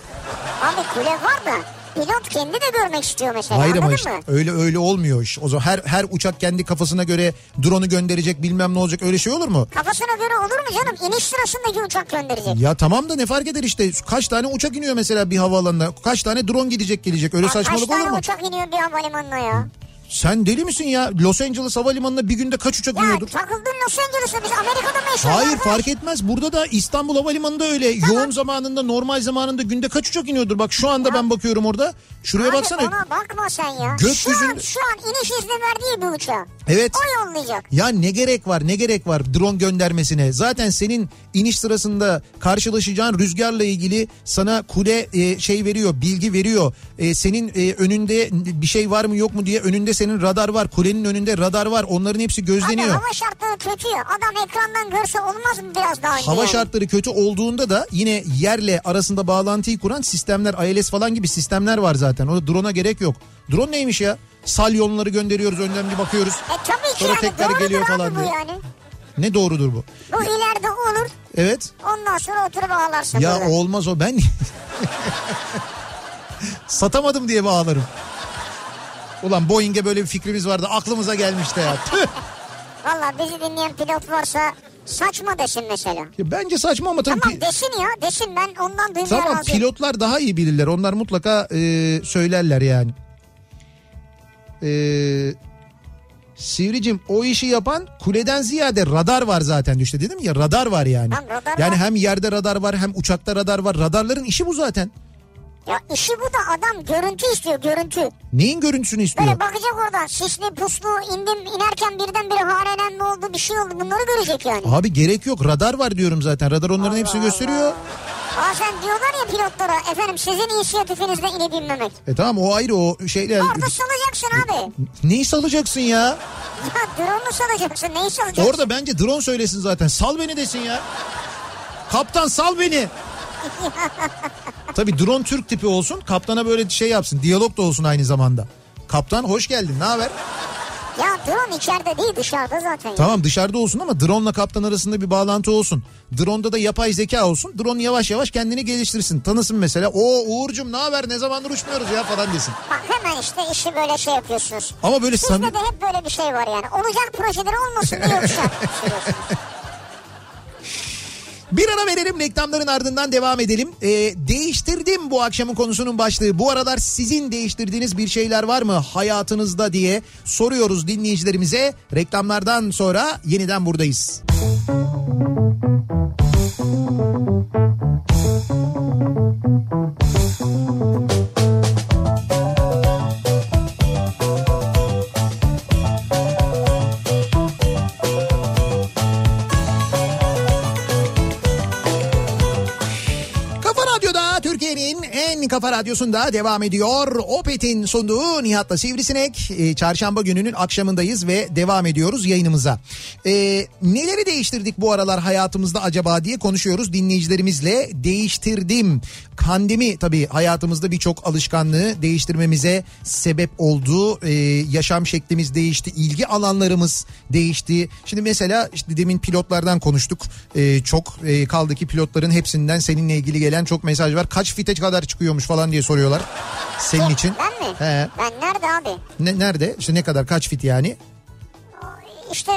Abi kule var da pilot kendi de görmek istiyor mesela Hayır ama işte mı? öyle öyle olmuyor iş. O zaman her her uçak kendi kafasına göre drone'u gönderecek bilmem ne olacak öyle şey olur mu? Kafasına göre olur mu canım? İniş sırasındaki uçak gönderecek. Ya tamam da ne fark eder işte kaç tane uçak iniyor mesela bir havaalanına kaç tane drone gidecek gelecek öyle Ya Kaç saçmalık olur tane mu? uçak iniyor bir havalimanına ya? Sen deli misin ya Los Angeles havalimanına bir günde kaç uçak Ya iniyordur? takıldın Los Angeles'a biz Amerika'da mı yaşıyoruz? Hayır arkadaş? fark etmez burada da İstanbul Havalimanı'nda öyle yoğun zamanında normal zamanında günde kaç uçak iniyordur bak şu anda ben bakıyorum orada şuraya Abi baksana ona bakma sen ya. Gökyüzünde- Şu an, şu an iniş izni verdiği bir uçağı. Evet. O yollayacak. Ya ne gerek var ne gerek var drone göndermesine. Zaten senin iniş sırasında karşılaşacağın rüzgarla ilgili sana kule e, şey veriyor bilgi veriyor. E, senin e, önünde bir şey var mı yok mu diye önünde senin radar var. Kulenin önünde radar var onların hepsi Abi gözleniyor. hava şartları kötü. Adam ekrandan görse olmaz mı biraz daha önce Hava yani? şartları kötü olduğunda da yine yerle arasında bağlantıyı kuran sistemler ILS falan gibi sistemler var zaten. O drone'a gerek yok. Drone neymiş ya? Salyonları gönderiyoruz önden bir bakıyoruz. E tabii ki Sonra yani tekrar geliyor abi falan diye. yani. Ne doğrudur bu? Bu ileride olur. Evet. Ondan sonra oturup ağlarsın Ya burada. olmaz o ben satamadım diye bağlarım. Ulan Boeing'e böyle bir fikrimiz vardı aklımıza gelmişti ya. Valla bizi dinleyen pilot varsa saçma desin mesela. Ya bence saçma ama tabii Tamam desin ya desin ben ondan duymaya Tamam razıyım. pilotlar daha iyi bilirler. Onlar mutlaka e, söylerler yani. E, Sivricim o işi yapan kuleden ziyade radar var zaten işte dedim ya radar var yani. Tamam, radar yani var. hem yerde radar var hem uçakta radar var. Radarların işi bu zaten. Ya işi bu da adam görüntü istiyor görüntü. Neyin görüntüsünü istiyor? Böyle bakacak oradan sisli puslu indim inerken birdenbire harenen ne oldu bir şey oldu bunları görecek yani. Abi gerek yok radar var diyorum zaten. Radar onların hepsini Allah gösteriyor. Bazen diyorlar ya pilotlara efendim sizin inisiyatifinizle inip inmemek. E tamam o ayrı o şeyler. Orada salacaksın abi. Neyi salacaksın ya? Ya drone'u salacaksın neyi salacaksın? Orada bence drone söylesin zaten. Sal beni desin ya. Kaptan sal beni. Tabii drone Türk tipi olsun. Kaptana böyle şey yapsın. Diyalog da olsun aynı zamanda. Kaptan hoş geldin. Ne haber? Ya drone içeride değil dışarıda zaten. Tamam dışarıda olsun ama drone'la kaptan arasında bir bağlantı olsun. Drone'da da yapay zeka olsun. Drone yavaş yavaş kendini geliştirsin. Tanısın mesela. O Uğur'cum ne haber ne zamandır uçmuyoruz ya falan desin. Bak hemen işte işi böyle şey yapıyorsunuz. Ama böyle Sizde samimi... de hep böyle bir şey var yani. Olacak projeleri olmasın diye yoksa. Bir ara verelim reklamların ardından devam edelim. Ee, değiştirdim bu akşamın konusunun başlığı. Bu aralar sizin değiştirdiğiniz bir şeyler var mı hayatınızda diye soruyoruz dinleyicilerimize. Reklamlardan sonra yeniden buradayız. Kafa kafa radyosunda devam ediyor. Opet'in sunduğu Nihat'la Sivrisinek. Ee, çarşamba gününün akşamındayız ve devam ediyoruz yayınımıza. Ee, neleri değiştirdik bu aralar hayatımızda acaba diye konuşuyoruz dinleyicilerimizle. Değiştirdim. Pandemi tabii hayatımızda birçok alışkanlığı değiştirmemize sebep oldu. Ee, yaşam şeklimiz değişti. ilgi alanlarımız değişti. Şimdi mesela işte demin pilotlardan konuştuk. Ee, çok e, kaldı ki pilotların hepsinden seninle ilgili gelen çok mesaj var. Kaç fite kadar çıkıyormuş falan diye soruyorlar. Senin için. Ben mi? He. Ben nerede abi? Ne, nerede? İşte ne kadar kaç fit yani? İşte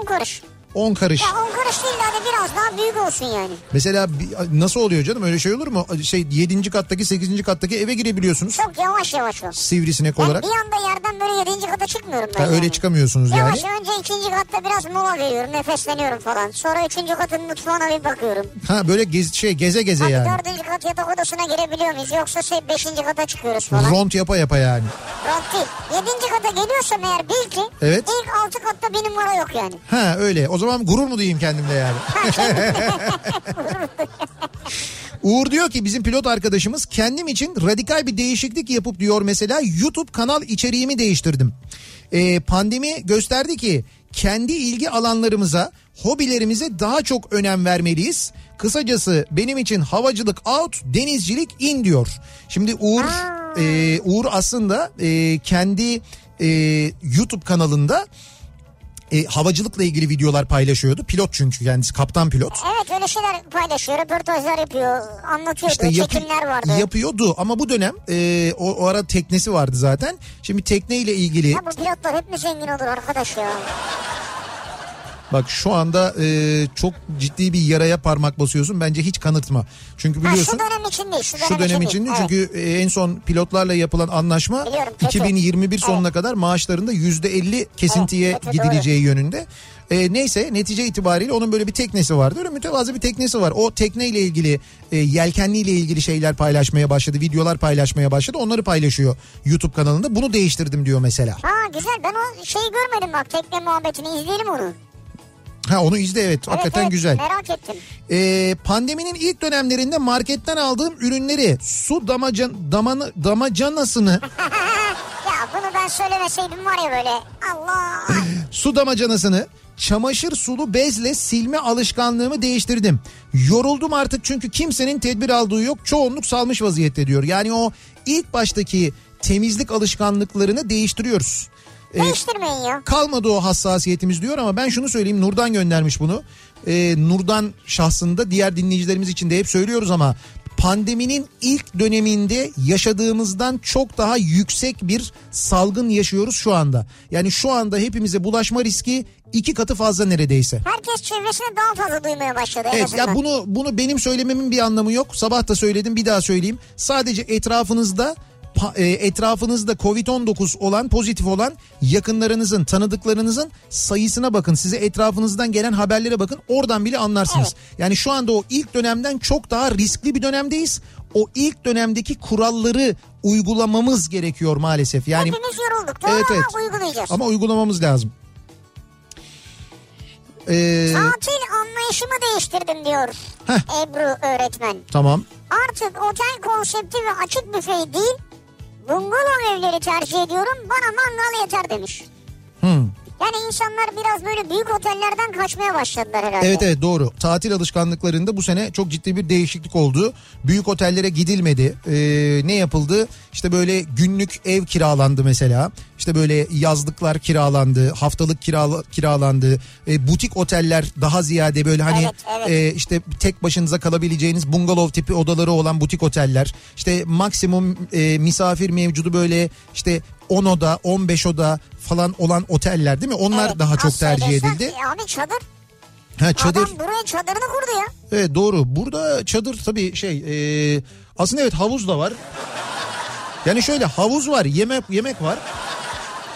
10 kuruş. 10 karış. Ya 10 kuruş değil de hadi biraz daha büyük olsun yani. Mesela nasıl oluyor canım öyle şey olur mu? Şey 7. kattaki 8. kattaki eve girebiliyorsunuz. Çok yavaş yavaş o. Sivrisinek Ben olarak. bir anda yerden böyle 7. kata çıkmıyorum ben. Ha, öyle yani. çıkamıyorsunuz yani. Yavaş önce ikinci katta biraz mola veriyorum nefesleniyorum falan. Sonra üçüncü katın mutfağına bir bakıyorum. Ha böyle gez, şey geze geze Hadi yani. dördüncü kat yatak odasına girebiliyor muyuz? Yoksa şey beşinci kata çıkıyoruz falan. Ront yapa yapa yani. Rahat değil. Yedinci kata geliyorsam eğer bil ki Evet. ilk altı katta bir numara yok yani. Ha öyle. O zaman gurur mu diyeyim kendimle yani? Uğur diyor ki bizim pilot arkadaşımız kendim için radikal bir değişiklik yapıp diyor mesela YouTube kanal içeriğimi değiştirdim. Ee, pandemi gösterdi ki kendi ilgi alanlarımıza, hobilerimize daha çok önem vermeliyiz. Kısacası benim için havacılık out, denizcilik in diyor. Şimdi Uğur e, Uğur aslında e, kendi e, YouTube kanalında e, havacılıkla ilgili videolar paylaşıyordu. Pilot çünkü kendisi kaptan pilot. Evet öyle şeyler paylaşıyor, röportajlar yapıyor, anlatıyordu, İşte yapı- çekimler vardı. yapıyordu ama bu dönem e, o, o ara teknesi vardı zaten. Şimdi tekneyle ilgili ya bu pilotlar hep mi zengin olur arkadaş ya? Bak şu anda e, çok ciddi bir yaraya parmak basıyorsun. Bence hiç kanıtma. Çünkü Ha, biliyorsun şu dönem için değil, şu dönem, şu dönem için için değil. çünkü e, en son pilotlarla yapılan anlaşma Biliyorum, kötü. 2021 sonuna kadar maaşlarında %50 kesintiye Evet, kötü, gidileceği yönünde. E, neyse netice itibariyle onun böyle bir teknesi vardı. Öyle mütevazı bir teknesi var. O tekneyle ilgili e, yelkenliyle ilgili şeyler paylaşmaya başladı. Videolar paylaşmaya başladı. Onları paylaşıyor YouTube kanalında. Bunu değiştirdim diyor mesela. Ha güzel ben o şeyi görmedim bak tekne muhabbetini izleyelim onu. Ha onu izle evet. Evet, Hakikaten evet, güzel. Merak ettim. Ee, pandeminin ilk dönemlerinde marketten aldığım ürünleri su damacan, damanı, damacanasını Ya bunu ben söylemeseydim var ya böyle Allah. su damacanasını çamaşır sulu bezle silme alışkanlığımı değiştirdim. Yoruldum artık çünkü kimsenin tedbir aldığı yok. Çoğunluk salmış vaziyette diyor. Yani o ilk baştaki temizlik alışkanlıklarını değiştiriyoruz. Ee, Değiştirmeyin ya. kalmadı o hassasiyetimiz diyor ama ben şunu söyleyeyim Nurdan göndermiş bunu. Ee, Nurdan şahsında diğer dinleyicilerimiz için de hep söylüyoruz ama pandeminin ilk döneminde yaşadığımızdan çok daha yüksek bir salgın yaşıyoruz şu anda. Yani şu anda hepimize bulaşma riski iki katı fazla neredeyse. Herkes çevresine daha fazla duymaya başladı Evet ya bunu bunu benim söylememin bir anlamı yok. Sabah da söyledim bir daha söyleyeyim. Sadece etrafınızda etrafınızda Covid-19 olan pozitif olan yakınlarınızın tanıdıklarınızın sayısına bakın. Size etrafınızdan gelen haberlere bakın. Oradan bile anlarsınız. Yani şu anda o ilk dönemden çok daha riskli bir dönemdeyiz. O ilk dönemdeki kuralları uygulamamız gerekiyor maalesef. Yani Hepimiz yorulduk doğru Evet, ama evet. uygulayacağız. ama uygulamamız lazım. Ee, Tatil anlayışımı değiştirdim diyor Heh. Ebru öğretmen. tamam. Artık otel konsepti ve açık büfe değil bungalov evleri tercih ediyorum bana mangal yeter demiş. Hmm. Yani insanlar biraz böyle büyük otellerden kaçmaya başladılar herhalde. Evet evet doğru. Tatil alışkanlıklarında bu sene çok ciddi bir değişiklik oldu. Büyük otellere gidilmedi. Ee, ne yapıldı? İşte böyle günlük ev kiralandı mesela. İşte böyle yazlıklar kiralandı, haftalık kirala, kiralandı. Ee, butik oteller daha ziyade böyle hani Evet, evet. e, işte tek başınıza kalabileceğiniz bungalov tipi odaları olan butik oteller. İşte maksimum e, misafir mevcudu böyle işte 10 oda, 15 oda falan olan oteller değil mi? Onlar Evet, daha çok tercih söylesen, edildi. e Abi çadır. Ha çadır. Adam buraya çadırını kurdu ya. Evet doğru. Burada çadır tabii şey e, aslında evet havuz da var. Yani şöyle havuz var, yemek yemek var.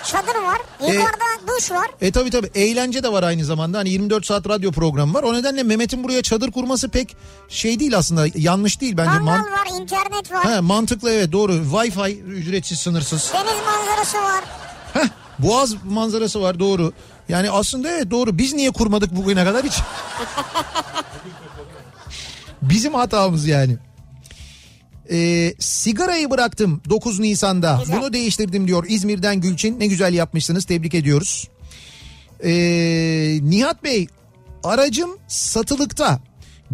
Çadır var. E, Yukarıda duş var. E tabii tabii eğlence de var aynı zamanda. Hani 24 saat radyo programı var. O nedenle Mehmet'in buraya çadır kurması pek şey değil aslında. Yanlış değil bence. Mangal Man- var, internet var. ha, mantıklı evet doğru. Wi-Fi ücretsiz sınırsız. Deniz manzarası var. Heh, Boğaz manzarası var doğru. Yani aslında evet doğru. Biz niye kurmadık bugüne kadar hiç? Bizim hatamız yani. Ee, sigarayı bıraktım 9 Nisan'da. Güzel. Bunu değiştirdim diyor İzmir'den Gülçin. Ne güzel yapmışsınız tebrik ediyoruz. Ee, Nihat Bey aracım satılıkta.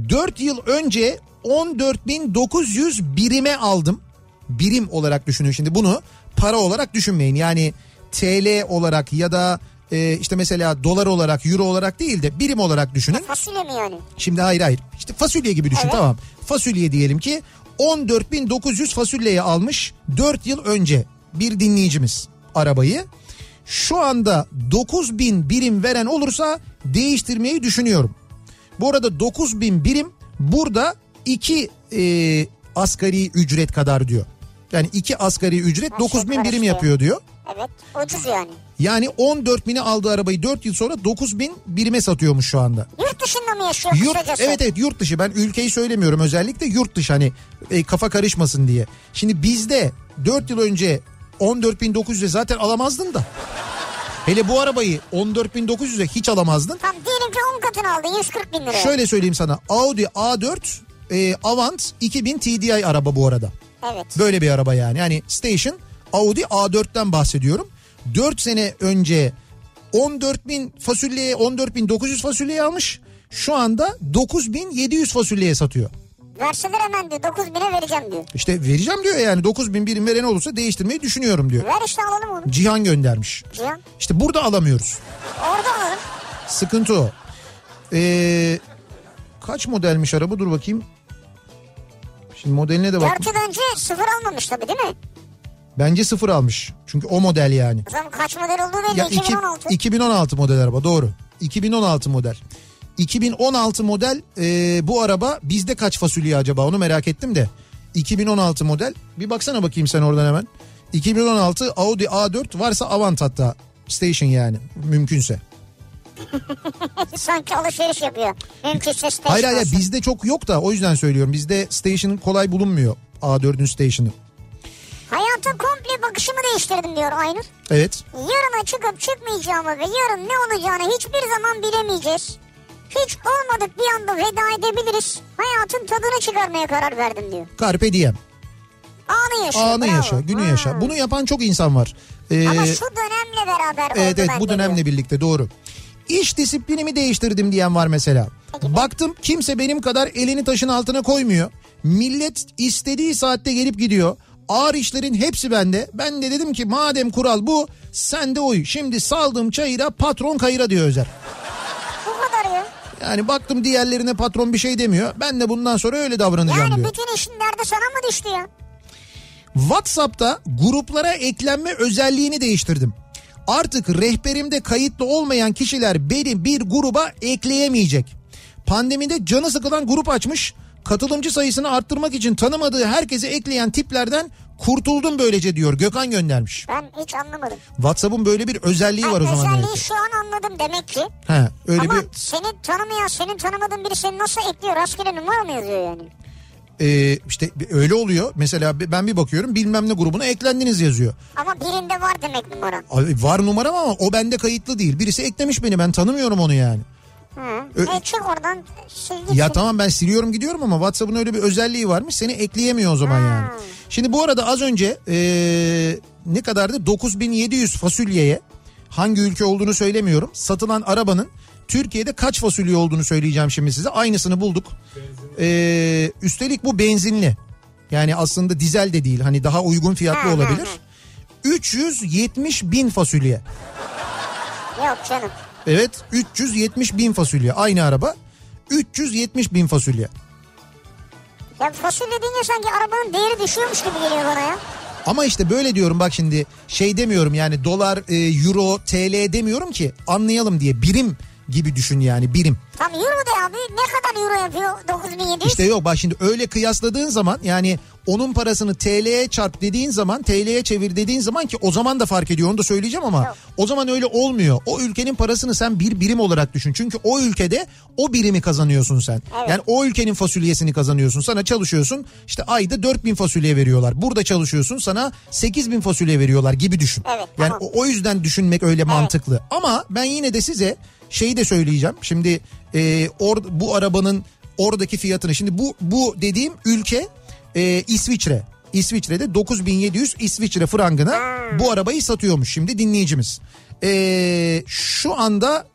4 yıl önce 14.900 birime aldım. Birim olarak düşünün şimdi bunu para olarak düşünmeyin. Yani TL olarak ya da e, işte mesela dolar olarak euro olarak değil de birim olarak düşünün. Fasulye mi yani? Şimdi hayır hayır. İşte fasulye gibi düşün Evet. tamam. Fasulye diyelim ki 14.900 fasulyeye almış 4 yıl önce bir dinleyicimiz arabayı. Şu anda 9000 birim veren olursa değiştirmeyi düşünüyorum. Bu arada 9000 birim burada 2 asgari ücret kadar diyor. Yani 2 asgari ücret Her 9000 şey birim yapıyor diyor. Evet ucuz yani. Yani 14 bini aldığı arabayı 4 yıl sonra 9000 birime satıyormuş şu anda. Yurt dışında mı yaşıyor Yurt, kısacası? evet evet yurt dışı ben ülkeyi söylemiyorum özellikle yurt dışı hani e, kafa karışmasın diye. Şimdi bizde 4 yıl önce 14.900'e zaten alamazdın da. Hele bu arabayı 14.900'e hiç alamazdın. Tamam diyelim ki 10 katını aldı 140 bin liraya. Şöyle söyleyeyim sana Audi A4 e, Avant 2000 TDI araba bu arada. Evet. Böyle bir araba yani. Yani Station Audi A4'ten bahsediyorum. 4 sene önce 14.000 fasulyeye 14.900 fasulyeye almış. Şu anda 9.700 fasulyeye satıyor. Verseler hemen diyor 9 bine vereceğim diyor. İşte vereceğim diyor yani 9000 birim veren olursa değiştirmeyi düşünüyorum diyor. Ver işte alalım onu. Cihan göndermiş. Cihan. İşte burada alamıyoruz. Orada alalım. Sıkıntı o. Ee, kaç modelmiş araba dur bakayım. Şimdi modeline de bak. 4 yıl önce sıfır almamış tabii değil mi? Bence sıfır almış. Çünkü o model yani. Zaman kaç model olduğu belli Ya iki- 2016. 2016 model araba doğru. 2016 model. 2016 model e, bu araba bizde kaç fasulye acaba onu merak ettim de. 2016 model bir baksana bakayım sen oradan hemen. 2016 Audi A4 varsa Avant hatta station yani mümkünse. Sanki alışveriş yapıyor. Mümkünse station Hayır hayır olsun. bizde çok yok da o yüzden söylüyorum. Bizde station kolay bulunmuyor A4'ün station'ı. Hayata komple bakışımı değiştirdim diyor Aynur. Evet. Yarına çıkıp çıkmayacağımı ve yarın ne olacağını hiçbir zaman bilemeyeceğiz. Hiç olmadık bir anda veda edebiliriz. Hayatın tadını çıkarmaya karar verdim diyor. Carpe diem. Anı yaşa. Anı bravo. yaşa, günü Hmm. yaşa. Bunu yapan çok insan var. Ee, Ama şu dönemle beraber Evet evet bu dönemle diyor. birlikte doğru. İş disiplinimi değiştirdim diyen var mesela. Peki. Baktım kimse benim kadar elini taşın altına koymuyor. Millet istediği saatte gelip gidiyor. Ağır işlerin hepsi bende. Ben de dedim ki madem kural bu sen de uy. Şimdi saldığım çayıra patron kayıra diyor Özer. Bu kadar ya. Yani baktım diğerlerine patron bir şey demiyor. Ben de bundan sonra öyle davranacağım Yani diyor. bütün işin derdi sana mı düştü ya? WhatsApp'ta gruplara eklenme özelliğini değiştirdim. Artık rehberimde kayıtlı olmayan kişiler beni bir gruba ekleyemeyecek. Pandemide canı sıkılan grup açmış. Katılımcı sayısını arttırmak için tanımadığı herkese ekleyen tiplerden kurtuldum böylece diyor. Gökhan göndermiş. Ben hiç anlamadım. WhatsApp'ın böyle bir özelliği var o zaman. özelliği demek ki. şu an anladım demek ki. He, öyle Ama bir seni tanımayan, senin tanımadığın biri seni nasıl ekliyor? Rastgele numara mı yazıyor yani? e, işte öyle oluyor. Mesela ben bir bakıyorum bilmem ne grubuna eklendiniz yazıyor. Ama birinde var demek numara. Abi var numaram ama o bende kayıtlı değil. Birisi eklemiş beni ben tanımıyorum onu yani. Hı. Ö- E çık oradan sil. Ya tamam ben siliyorum gidiyorum ama WhatsApp'ın öyle bir özelliği varmış seni ekleyemiyor o zaman yani. Şimdi bu arada az önce ee, ne kadardı 9700 fasulyeye hangi ülke olduğunu söylemiyorum. Satılan arabanın Türkiye'de kaç fasulye olduğunu söyleyeceğim şimdi size. Aynısını bulduk. Ee, üstelik bu benzinli. Yani aslında dizel de değil. Hani daha uygun fiyatlı Hı hı olabilir. 370 bin fasulye. Yok canım. Evet 370 bin fasulye. Aynı araba. 370 bin fasulye. Ya fasulye deyince sanki arabanın değeri düşüyormuş gibi geliyor bana ya. Ama işte böyle diyorum bak şimdi şey demiyorum yani dolar, e, euro, TL demiyorum ki anlayalım diye birim gibi düşün yani birim. Tam euro de abi ne kadar euro yapıyor 9700? İşte yok bak şimdi öyle kıyasladığın zaman yani onun parasını TL'ye çarp dediğin zaman TL'ye çevir dediğin zaman ki o zaman da fark ediyor onu da söyleyeceğim ama Yok. o zaman öyle olmuyor. O ülkenin parasını sen bir birim olarak düşün. Çünkü o ülkede o birimi kazanıyorsun sen. Evet. Yani o ülkenin fasulyesini kazanıyorsun. Sana çalışıyorsun işte ayda 4000 fasulye veriyorlar. Burada çalışıyorsun sana 8000 fasulye veriyorlar gibi düşün. Evet, yani tamam. o, o yüzden düşünmek öyle mantıklı. Ama ben yine de size şeyi de söyleyeceğim. Şimdi e, or, bu arabanın oradaki fiyatını şimdi bu bu dediğim ülke e, İsviçre. İsviçre'de 9700 İsviçre frangına bu arabayı satıyormuş şimdi dinleyicimiz. E, şu anda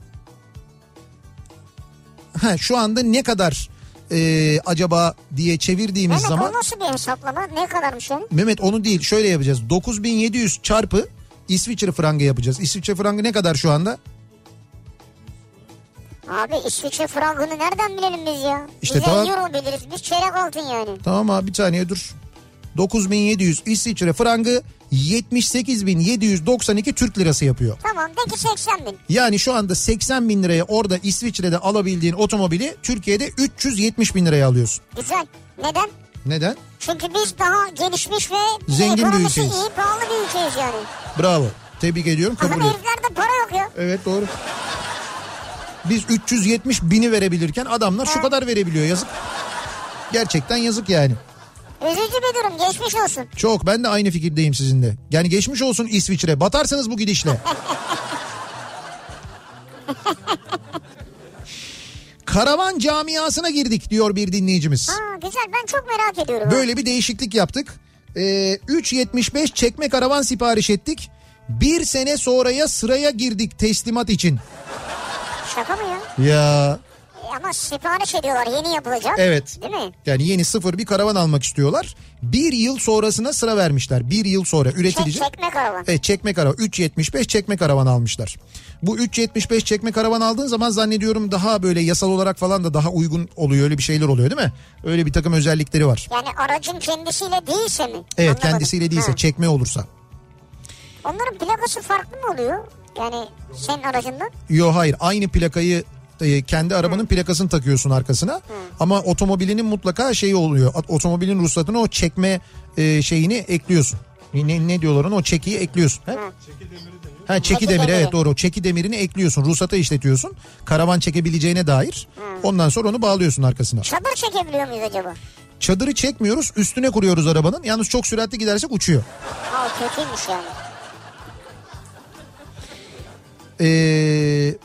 ha, şu anda ne kadar e, acaba diye çevirdiğimiz Mehmet zaman o nasıl bir hesaplama? Ne kadarmış yani? Mehmet onu değil şöyle yapacağız 9700 çarpı İsviçre frangı yapacağız. İsviçre frangı ne kadar şu anda? Abi İsviçre frangını nereden bilelim biz ya? İşte Biz tamam. euro biliriz. Biz çeyrek altın yani. Tamam abi bir saniye dur. 9700 İsviçre frangı 78.792 Türk lirası yapıyor. Tamam de ki 80 bin. Yani şu anda 80 bin liraya orada İsviçre'de alabildiğin otomobili Türkiye'de 370 bin liraya alıyorsun. Güzel. Neden? Neden? Çünkü biz daha gelişmiş ve Zengin bir ülkeyiz. iyi pahalı bir ülkeyiz yani. Bravo. Tebrik ediyorum. Kabul Ama heriflerde para yok ya. Evet doğru. Biz 370 bini verebilirken adamlar şu kadar verebiliyor yazık. Gerçekten yazık yani. Üzücü bir durum geçmiş olsun. Çok ben de aynı fikirdeyim sizinle. Yani geçmiş olsun İsviçre. Batarsınız bu gidişle. Karavan camiasına girdik diyor bir dinleyicimiz. Ha güzel ben çok merak ediyorum. Böyle bir değişiklik yaptık. Ee, 3.75 çekme karavan sipariş ettik. Bir sene sonraya sıraya girdik teslimat için. Şaka mı ya? Ya E, ama sipariş ediyorlar yeni yapılacak. Evet. Değil mi? yani yeni sıfır bir karavan almak istiyorlar. Bir yıl sonrasına sıra vermişler. Bir yıl sonra Çek, üretici. çekme karavan. Evet çekme karavan 3.75 çekme karavan almışlar. Bu 3.75 çekme karavan aldığın zaman zannediyorum daha böyle yasal olarak falan da daha uygun oluyor öyle bir şeyler oluyor değil mi? Öyle bir takım özellikleri var. Yani aracın kendisiyle değilse mi? Evet Anlamadım. kendisiyle değilse Ha. çekme olursa. Onların plakası farklı mı oluyor? Yani senin aracından? Yo hayır aynı plakayı e, kendi arabanın plakasını takıyorsun arkasına. Ama otomobilinin mutlaka şeyi oluyor. Otomobilin ruhsatına o çekme e, şeyini ekliyorsun. Ne, ne diyorlar ona o çekiyi ekliyorsun. He? Ha çeki, Çeki demiri demiri. evet doğru. O Çeki demirini ekliyorsun. Ruhsata işletiyorsun. Karavan çekebileceğine dair. Ondan sonra onu bağlıyorsun arkasına. Çadır çekebiliyor muyuz acaba? Çadırı çekmiyoruz. Üstüne kuruyoruz arabanın. Yalnız çok süratli gidersek uçuyor. Ha kötüymüş yani. Ee,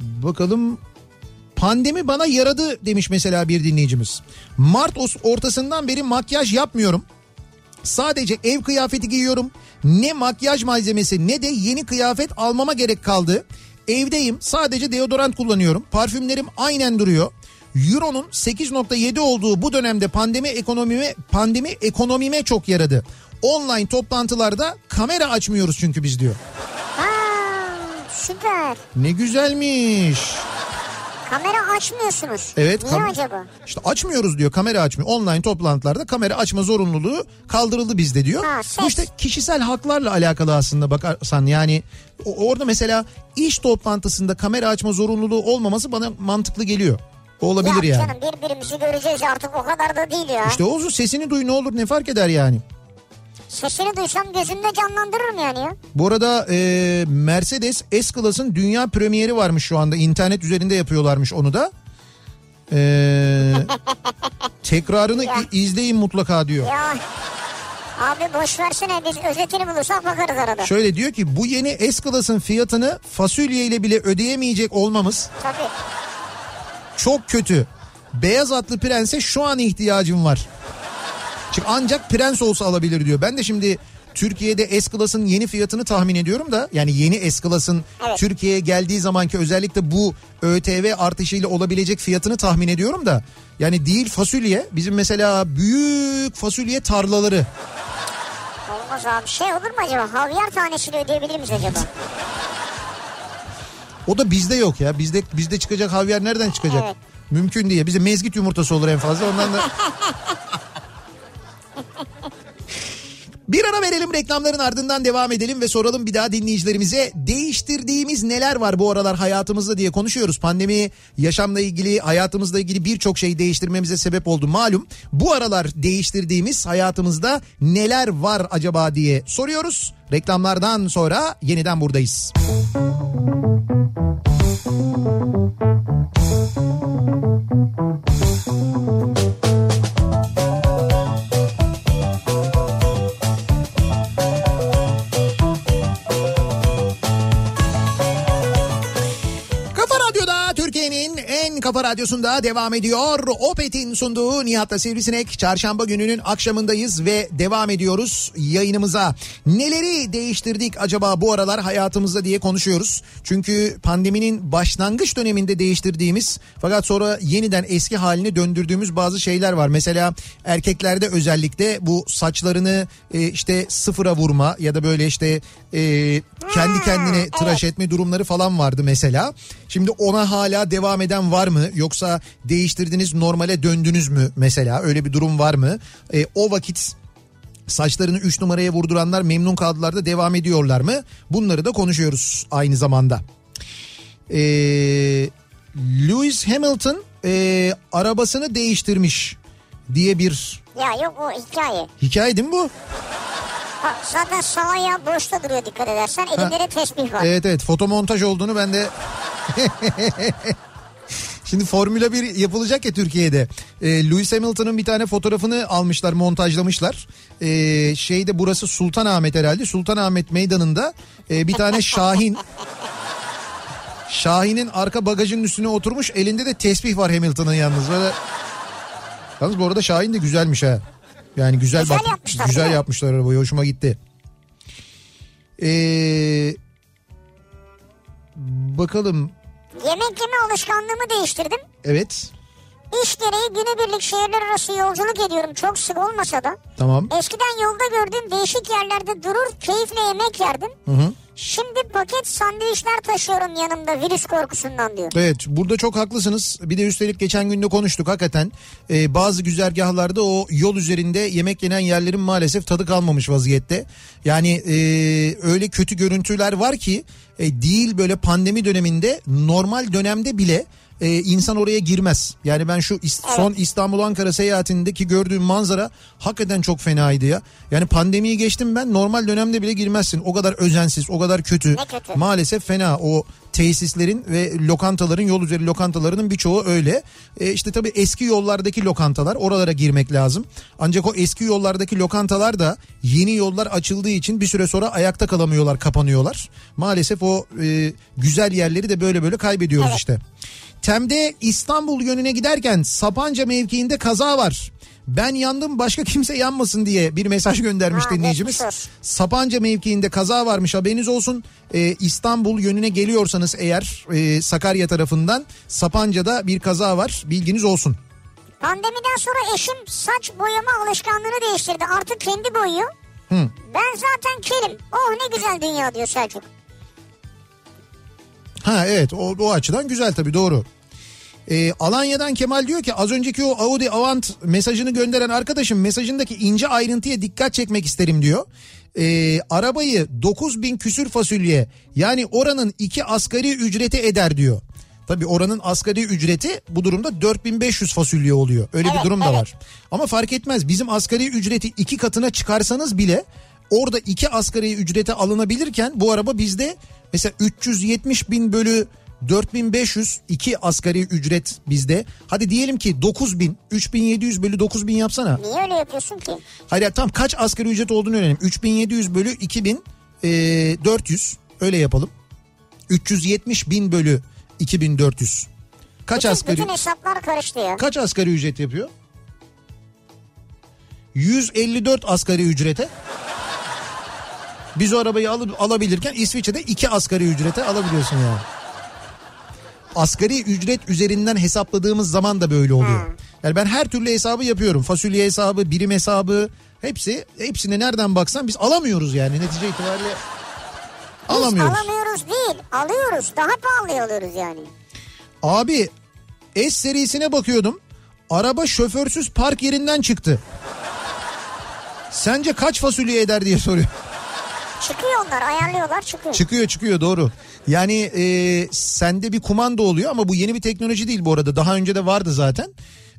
bakalım pandemi bana yaradı demiş mesela bir dinleyicimiz. Mart ortasından beri makyaj yapmıyorum. Sadece ev kıyafeti giyiyorum. Ne makyaj malzemesi ne de yeni kıyafet almama gerek kaldı. Evdeyim sadece deodorant kullanıyorum. Parfümlerim aynen duruyor. Euro'nun 8.7 olduğu bu dönemde pandemi ekonomime pandemi ekonomime çok yaradı. Online toplantılarda kamera açmıyoruz çünkü biz diyor. Ha süper. Ne güzelmiş. Kamera açmıyorsunuz. Evet. Niye kam- acaba? İşte açmıyoruz diyor kamera açmıyor. Online toplantılarda kamera açma zorunluluğu kaldırıldı bizde diyor. Ha, ses. Bu işte kişisel haklarla alakalı aslında bakarsan yani orada mesela iş toplantısında kamera açma zorunluluğu olmaması bana mantıklı geliyor. O olabilir ya yani. canım birbirimizi göreceğiz artık o kadar da değil ya. İşte olsun sesini duy ne olur ne fark eder yani. Sesini duysam gözümde canlandırırım yani ya. Bu arada e, Mercedes S-Class'ın dünya premieri varmış şu anda. İnternet üzerinde yapıyorlarmış onu da. E, tekrarını Ya. izleyin mutlaka diyor. Ya abi boş versene biz özetini bulursak bakarız arada. Şöyle diyor ki bu yeni S-Class'ın fiyatını fasulye ile bile ödeyemeyecek olmamız Tabii. çok kötü. Beyaz atlı prense şu an ihtiyacım var. Çünkü ancak prens olsa alabilir diyor. Ben de şimdi Türkiye'de S-Class'ın yeni fiyatını tahmin ediyorum da yani yeni S-Class'ın Evet. Türkiye'ye geldiği zamanki özellikle bu ÖTV artışıyla olabilecek fiyatını tahmin ediyorum da yani değil fasulye bizim mesela büyük fasulye tarlaları Olmaz abi. Şey olur mu acaba? Havyar tanesini ödeyebilir miyiz acaba? o da bizde yok ya bizde bizde çıkacak havyar nereden çıkacak? Evet. Mümkün değil. Bize mezgit yumurtası olur en fazla ondan da Bir ara verelim reklamların ardından devam edelim ve soralım bir daha dinleyicilerimize değiştirdiğimiz neler var bu aralar hayatımızda diye konuşuyoruz. Pandemi yaşamla ilgili hayatımızla ilgili birçok şey değiştirmemize sebep oldu malum. Bu aralar değiştirdiğimiz hayatımızda neler var acaba diye soruyoruz. Reklamlardan sonra yeniden buradayız. Kafa kafa radyosunda devam ediyor. Opet'in sunduğu Nihat'la Sivrisinek. Çarşamba gününün akşamındayız ve devam ediyoruz yayınımıza. Neleri değiştirdik acaba bu aralar hayatımızda diye konuşuyoruz. Çünkü pandeminin başlangıç döneminde değiştirdiğimiz fakat sonra yeniden eski haline döndürdüğümüz bazı şeyler var. Mesela erkeklerde özellikle bu saçlarını e, işte sıfıra vurma ya da böyle işte e, kendi kendine tıraş etme durumları falan vardı mesela. Şimdi ona hala devam eden var mı? Yoksa değiştirdiniz normale döndünüz mü mesela? Öyle bir durum var mı? E, o vakit saçlarını 3 numaraya vurduranlar memnun kaldılar da devam ediyorlar mı? Bunları da konuşuyoruz aynı zamanda. E, Lewis Hamilton e, arabasını değiştirmiş diye bir Ya yok o hikaye. hikaye değil mi bu? Bak zaten sağ ayağı boşta duruyor dikkat edersen. Elinde de tesbih var. Evet evet fotomontaj olduğunu ben de... Şimdi Formula 1 yapılacak ya Türkiye'de. Ee, Lewis Hamilton'ın bir tane fotoğrafını almışlar, montajlamışlar. Ee, şeyde burası Sultanahmet herhalde. Sultanahmet meydanında e, bir tane Şahin... Şahin'in arka bagajının üstüne oturmuş. Elinde de tesbih var Hamilton'ın yalnız. Böyle... Yalnız bu arada Şahin de güzelmiş ha. Yani güzel, Güzel bak, yapmışlar, güzel yapmışlar arabayı. Hoşuma gitti. Ee, bakalım. Yemek yeme alışkanlığımı değiştirdim. Evet. İş gereği günübirlik şehirler arası yolculuk ediyorum. Çok sık olmasa da. Tamam. Eskiden yolda gördüğüm değişik yerlerde durur keyifle yemek yerdim. Hı hı. Şimdi paket sandviçler taşıyorum yanımda virüs korkusundan diyor. Evet burada çok haklısınız. Bir de üstelik geçen günde konuştuk hakikaten. Ee, bazı güzergahlarda o yol üzerinde yemek yenen yerlerin maalesef tadı kalmamış vaziyette. Yani e, öyle kötü görüntüler var ki e, değil böyle pandemi döneminde normal dönemde bile e, insan oraya girmez. Yani ben şu İs- son İstanbul Ankara seyahatindeki gördüğüm manzara hakikaten çok fenaydı ya. Yani pandemiyi geçtim ben normal dönemde bile girmezsin. O kadar özensiz, o kadar kötü. Ne kötü. Maalesef fena o tesislerin ve lokantaların yol üzeri lokantalarının birçoğu öyle. E işte tabii eski yollardaki lokantalar oralara girmek lazım. Ancak o eski yollardaki lokantalar da yeni yollar açıldığı için bir süre sonra ayakta kalamıyorlar, kapanıyorlar. Maalesef o e, güzel yerleri de böyle böyle kaybediyoruz işte. Tem'de İstanbul yönüne giderken Sapanca mevkiinde kaza var. Ben yandım başka kimse yanmasın diye bir mesaj göndermiş Ha, dinleyicimiz. olsun. Sapanca mevkiinde kaza varmış haberiniz olsun. Ee, İstanbul yönüne geliyorsanız eğer e, Sakarya tarafından Sapanca'da bir kaza var bilginiz olsun. Pandemiden sonra eşim saç boyama alışkanlığını değiştirdi. Artık kendi boyuyor. Hı. Ben zaten kelim. Oh ne güzel dünya diyor Selçuk. Ha evet o, o açıdan güzel tabii doğru. Ee, Alanya'dan Kemal diyor ki az önceki o Audi Avant mesajını gönderen arkadaşım mesajındaki ince ayrıntıya dikkat çekmek isterim diyor. Ee, arabayı 9000 küsür fasulye yani oranın iki asgari ücreti eder diyor. Tabii oranın asgari ücreti bu durumda 4500 fasulye oluyor. Öyle bir Evet, durum da evet. var. Ama fark etmez bizim asgari ücreti iki katına çıkarsanız bile orada iki asgari ücrete alınabilirken bu araba bizde mesela 370 bin bölü 4500 iki asgari ücret bizde. Hadi diyelim ki 9000 3700 bölü 9000 yapsana. Niye öyle yapıyorsun ki? Hayır ya tam kaç asgari ücret olduğunu öğrenelim. 3700 bölü 2000 e, 400 öyle yapalım. 370 bin bölü 2400. Kaç Bütün, asgari bütün hesaplar karıştı ya. kaç asgari ücret yapıyor? 154 asgari ücrete Biz o arabayı alıp alabilirken İsviçre'de iki asgari ücrete alabiliyorsun yani. Asgari ücret üzerinden hesapladığımız zaman da böyle oluyor. Yani ben her türlü hesabı yapıyorum. Fasulye hesabı, birim hesabı hepsi hepsine nereden baksan biz alamıyoruz yani netice itibariyle Biz alamıyoruz. alamıyoruz değil alıyoruz daha pahalı alıyoruz yani. Abi S serisine bakıyordum. Araba şoförsüz park yerinden çıktı. Sence kaç fasulye eder diye soruyor. Çıkıyor onlar ayarlıyorlar çıkıyor. Çıkıyor çıkıyor doğru. Yani e, sende bir kumanda oluyor ama bu yeni bir teknoloji değil bu arada. Daha önce de vardı zaten.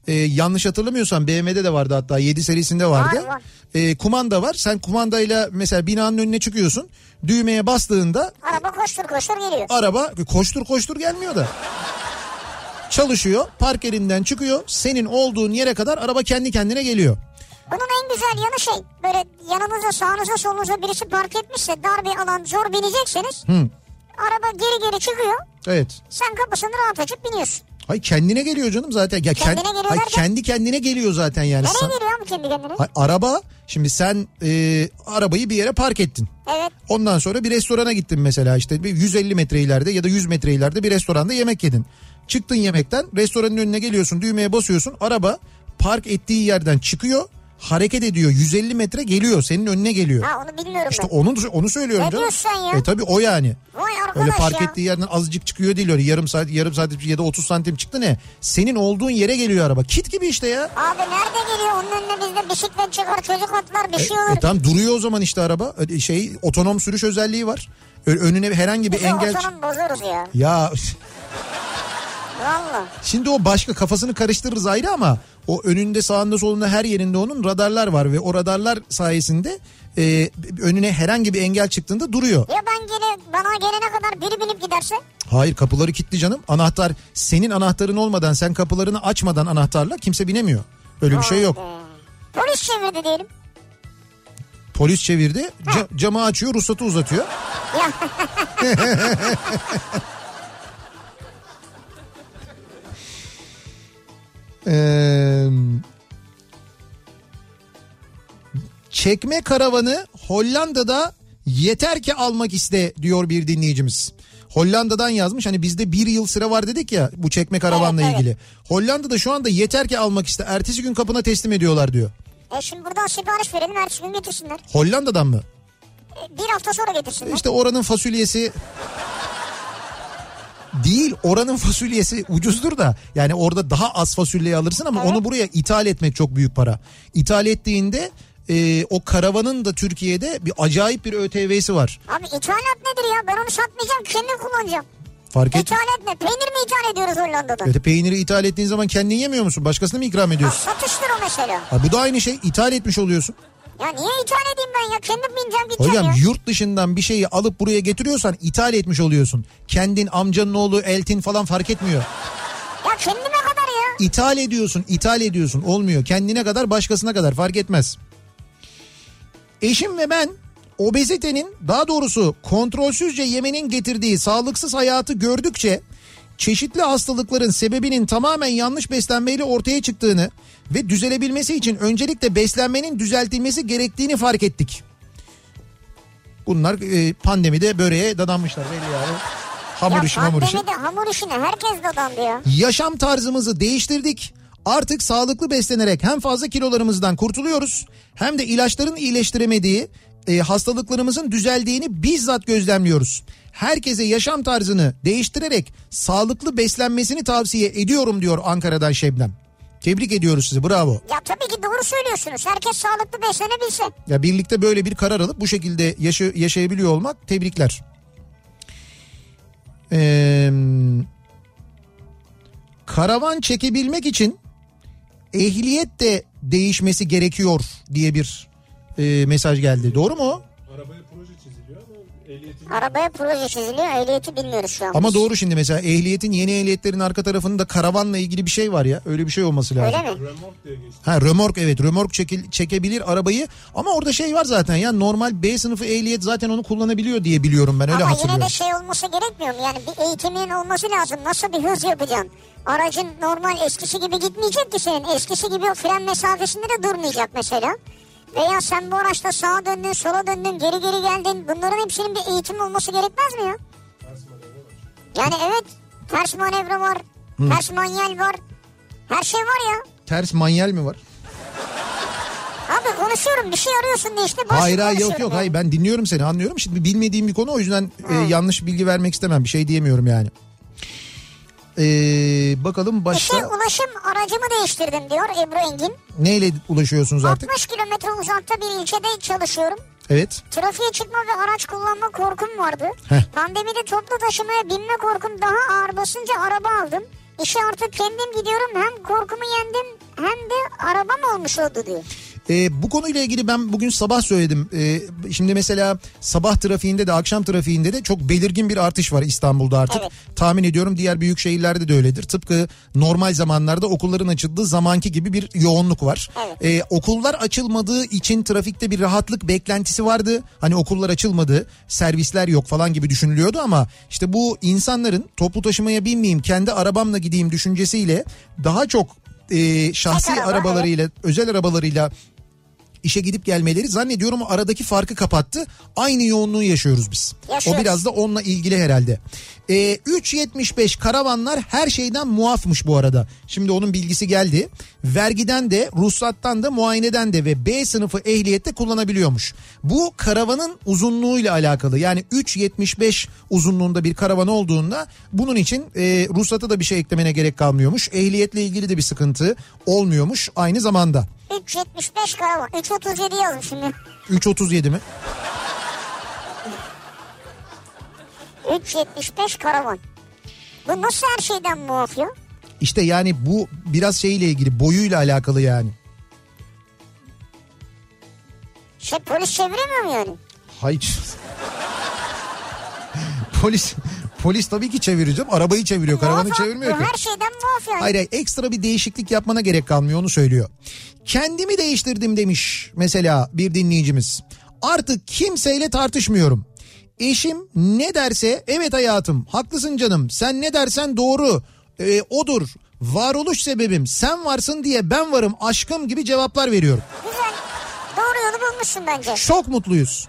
E, yanlış hatırlamıyorsam BMW'de de vardı hatta 7 serisinde vardı. Var, var. E, kumanda var. Sen kumandayla mesela binanın önüne çıkıyorsun. Düğmeye bastığında Araba koştur koştur geliyor. araba koştur koştur gelmiyor da. Çalışıyor, park yerinden çıkıyor. Senin olduğun yere kadar araba kendi kendine geliyor. Bunun en güzel yanı şey böyle yanınıza sağınıza solunuza birisi park etmişse dar bir alan zor binecekseniz araba geri geri çıkıyor Evet. sen kapısını rahat açıp biniyorsun. Hay kendine geliyor canım zaten. Ya kend- Kendine geliyor Hay derken? kendi kendine geliyor zaten yani. Nereye geliyor abi kendi kendine? Hay araba şimdi sen e, arabayı bir yere park ettin. Evet Ondan sonra bir restorana gittin mesela işte bir 150 metre ileride ya da 100 metre ileride bir restoranda yemek yedin. Çıktın yemekten restoranın önüne geliyorsun düğmeye basıyorsun araba park ettiği yerden çıkıyor hareket ediyor 150 metre geliyor senin önüne geliyor. ha onu bilmiyorum İşte ben. onu onu söylüyorum Ne canım. diyorsun sen ya? E tabi o yani. Vay arkadaş Öyle park ya. ettiği yerden azıcık çıkıyor değil öyle yarım saat yarım saat ya da 30 santim çıktı ne? Senin olduğun yere geliyor araba. Kit gibi işte ya. Abi nerede geliyor onun önüne bizde bisiklet çıkar çocuk atlar bir şey olur. E tamam duruyor o zaman işte araba. E, Şey otonom sürüş özelliği var. Önüne herhangi bir Bizi engel otonom bozarız ya. ya Valla. şimdi o başka kafasını karıştırırız ayrı ama o önünde sağında solunda her yerinde onun radarlar var ve o radarlar sayesinde e, önüne herhangi bir engel çıktığında duruyor. Ya ben gene bana gelene kadar biri binip giderse? Hayır kapıları kilitli canım. Anahtar senin anahtarın olmadan sen kapılarını açmadan anahtarla kimse binemiyor. Öyle bir şey yok. Polis çevirdi diyelim. Polis çevirdi ca- camı açıyor ruhsatı uzatıyor. Ya Ee, çekme karavanı Hollanda'da yeter ki almak iste diyor bir dinleyicimiz. Hollanda'dan yazmış hani bizde bir yıl sıra var dedik ya bu çekme karavanla Evet, evet. ilgili. Hollanda'da şu anda yeter ki almak iste ertesi gün kapına teslim ediyorlar diyor. e şimdi buradan sipariş verelim ertesi gün getirsinler. Hollanda'dan mı? E, bir hafta sonra getirsinler. İşte oranın fasulyesi değil oranın fasulyesi ucuzdur da yani orada daha az fasulyeyi alırsın ama Evet. onu buraya ithal etmek çok büyük para. İthal ettiğinde e, o karavanın da Türkiye'de bir acayip bir ÖTV'si var. Abi ithalat nedir ya? Ben onu satmayacağım kendim kullanacağım. Fark et. İthalat ne? Peynir mi ithal ediyoruz Hollanda'dan? Evet, peyniri ithal ettiğin zaman kendin yemiyor musun? Başkasına mı ikram Ha, ediyorsun? satıştır o mesela. Ha, bu da aynı şey. ithal etmiş oluyorsun. Ya niye ithal edeyim ben ya? Kendim bineceğim gideceğim Hocam ya. yurt dışından bir şeyi alıp buraya getiriyorsan ithal etmiş oluyorsun. Kendin amcanın oğlu eltin falan fark etmiyor. Ya kendime kadar ya. İthal ediyorsun, ithal ediyorsun. Olmuyor. Kendine kadar başkasına kadar fark etmez. Eşim ve ben obezitenin daha doğrusu kontrolsüzce yemenin getirdiği sağlıksız hayatı gördükçe çeşitli hastalıkların sebebinin tamamen yanlış beslenmeyle ortaya çıktığını ve düzelebilmesi için öncelikle beslenmenin düzeltilmesi gerektiğini fark ettik. Bunlar e, pandemide böreğe dadanmışlar belli yani. Hamur Ya işi hamur işi. pandemide hamur işine herkes dadandı ya. Yaşam tarzımızı değiştirdik. Artık sağlıklı beslenerek hem fazla kilolarımızdan kurtuluyoruz hem de ilaçların iyileştiremediği e, hastalıklarımızın düzeldiğini bizzat gözlemliyoruz. Herkese yaşam tarzını değiştirerek sağlıklı beslenmesini tavsiye ediyorum diyor Ankara'dan Şebnem. Tebrik ediyoruz sizi bravo. Ya tabii ki doğru söylüyorsunuz. Herkes sağlıklı beslenebilse. Ya birlikte böyle bir karar alıp bu şekilde yaşa- yaşayabiliyor olmak tebrikler. Ee, karavan çekebilmek için ehliyet de değişmesi gerekiyor diye bir e, mesaj geldi. Doğru mu? Arabaya ama Arabaya proje çiziliyor. Ehliyeti bilmiyoruz şu an. Ama biz. doğru şimdi mesela ehliyetin yeni ehliyetlerin arka tarafında karavanla ilgili bir şey var ya. Öyle bir şey olması lazım. Öyle mi? remork diye geçti. Ha römork evet römork çekil, çekebilir arabayı ama orada şey var zaten ya normal B sınıfı ehliyet zaten onu kullanabiliyor diye biliyorum ben öyle Ama hatırlıyorum. yine de şey olması gerekmiyor mu? Yani bir eğitiminin olması lazım. Nasıl bir hız yapacaksın? Aracın normal eskisi gibi gitmeyecek ki senin. Eskisi gibi fren mesafesinde de durmayacak mesela. Veya sen bu araçta sağa döndün, sola döndün, geri geri geldin. Bunların hepsinin bir eğitim olması gerekmez mi ya? Yani evet ters manevra var, ters manyel var. Her şey var ya. Ters manyel mi var? Abi konuşuyorum bir şey arıyorsun diye işte. Hayır hayır yok yok ya. hayır ben dinliyorum seni anlıyorum. Şimdi bilmediğim bir konu o yüzden e, yanlış bilgi vermek istemem. Bir şey diyemiyorum yani. Ee, bakalım başka İşte ulaşım aracımı değiştirdim diyor Ebru Engin. neyle ulaşıyorsunuz artık? 60 kilometre uzakta bir ilçede çalışıyorum. Evet. Trafiğe çıkma ve araç kullanma korkum vardı. Heh. Pandemide toplu taşımaya binme korkum daha ağır basınca araba aldım. İşe artık kendim gidiyorum hem korkumu yendim hem de arabam olmuş oldu diyor. Ee, bu konuyla ilgili ben bugün sabah söyledim. Ee, şimdi mesela sabah trafiğinde de akşam trafiğinde de çok belirgin bir artış var İstanbul'da artık. Evet. Tahmin ediyorum diğer büyük şehirlerde de öyledir. Tıpkı normal zamanlarda okulların açıldığı zamanki gibi bir yoğunluk var. Evet. Ee, okullar açılmadığı için trafikte bir rahatlık beklentisi vardı. Hani okullar açılmadı, servisler yok falan gibi düşünülüyordu ama işte bu insanların toplu taşımaya binmeyeyim, kendi arabamla gideyim düşüncesiyle daha çok e, şahsi araba, arabalarıyla, özel arabalarıyla işe gidip gelmeleri zannediyorum o aradaki farkı kapattı. Aynı yoğunluğu yaşıyoruz biz. Yaşıyoruz. O biraz da onunla ilgili herhalde. Ee, 3.75 karavanlar her şeyden muafmış bu arada. Şimdi onun bilgisi geldi. Vergiden de, ruhsattan da, muayeneden de ve B sınıfı ehliyette kullanabiliyormuş. Bu karavanın uzunluğuyla alakalı. Yani 3.75 uzunluğunda bir karavan olduğunda bunun için e, ruhsata da bir şey eklemene gerek kalmıyormuş. Ehliyetle ilgili de bir sıkıntı olmuyormuş aynı zamanda. 3.75 karavan. 3.37 yazmışım ya. 3.37 mi? 3.75 karavan. Bu nasıl her şeyden muaf ya? İşte yani bu biraz şeyle ilgili boyuyla alakalı yani. Şey polis çeviremiyor mu yani? Hayır. polis polis tabii ki çevireceğim. Arabayı çeviriyor. Karavanı Muaf- çevirmiyor ki. her şeyden muaf yani. Hayır hayır ekstra bir değişiklik yapmana gerek kalmıyor onu söylüyor. Kendimi değiştirdim demiş mesela bir dinleyicimiz. Artık kimseyle tartışmıyorum. Eşim ne derse evet hayatım haklısın canım sen ne dersen doğru Ee, odur varoluş sebebim sen varsın diye ben varım aşkım gibi cevaplar veriyorum. Güzel. Doğru yolu bulmuşsun bence. Çok mutluyuz.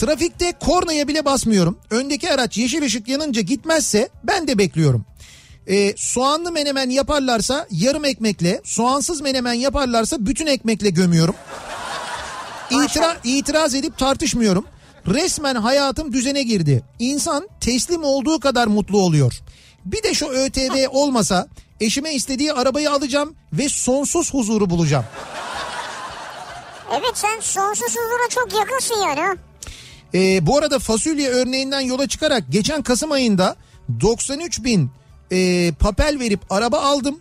Trafikte kornaya bile basmıyorum. Öndeki araç yeşil ışık yanınca gitmezse ben de bekliyorum. Ee, soğanlı menemen yaparlarsa yarım ekmekle, soğansız menemen yaparlarsa bütün ekmekle gömüyorum. İtira, itiraz edip tartışmıyorum. Resmen hayatım düzene girdi. İnsan teslim olduğu kadar mutlu oluyor. Bir de şu ÖTV olmasa eşime istediği arabayı alacağım ve sonsuz huzuru bulacağım. Evet sen sonsuz huzura çok yakınsın yani. Ee, bu arada fasulye örneğinden yola çıkarak geçen Kasım ayında 93 bin e, papel verip araba aldım.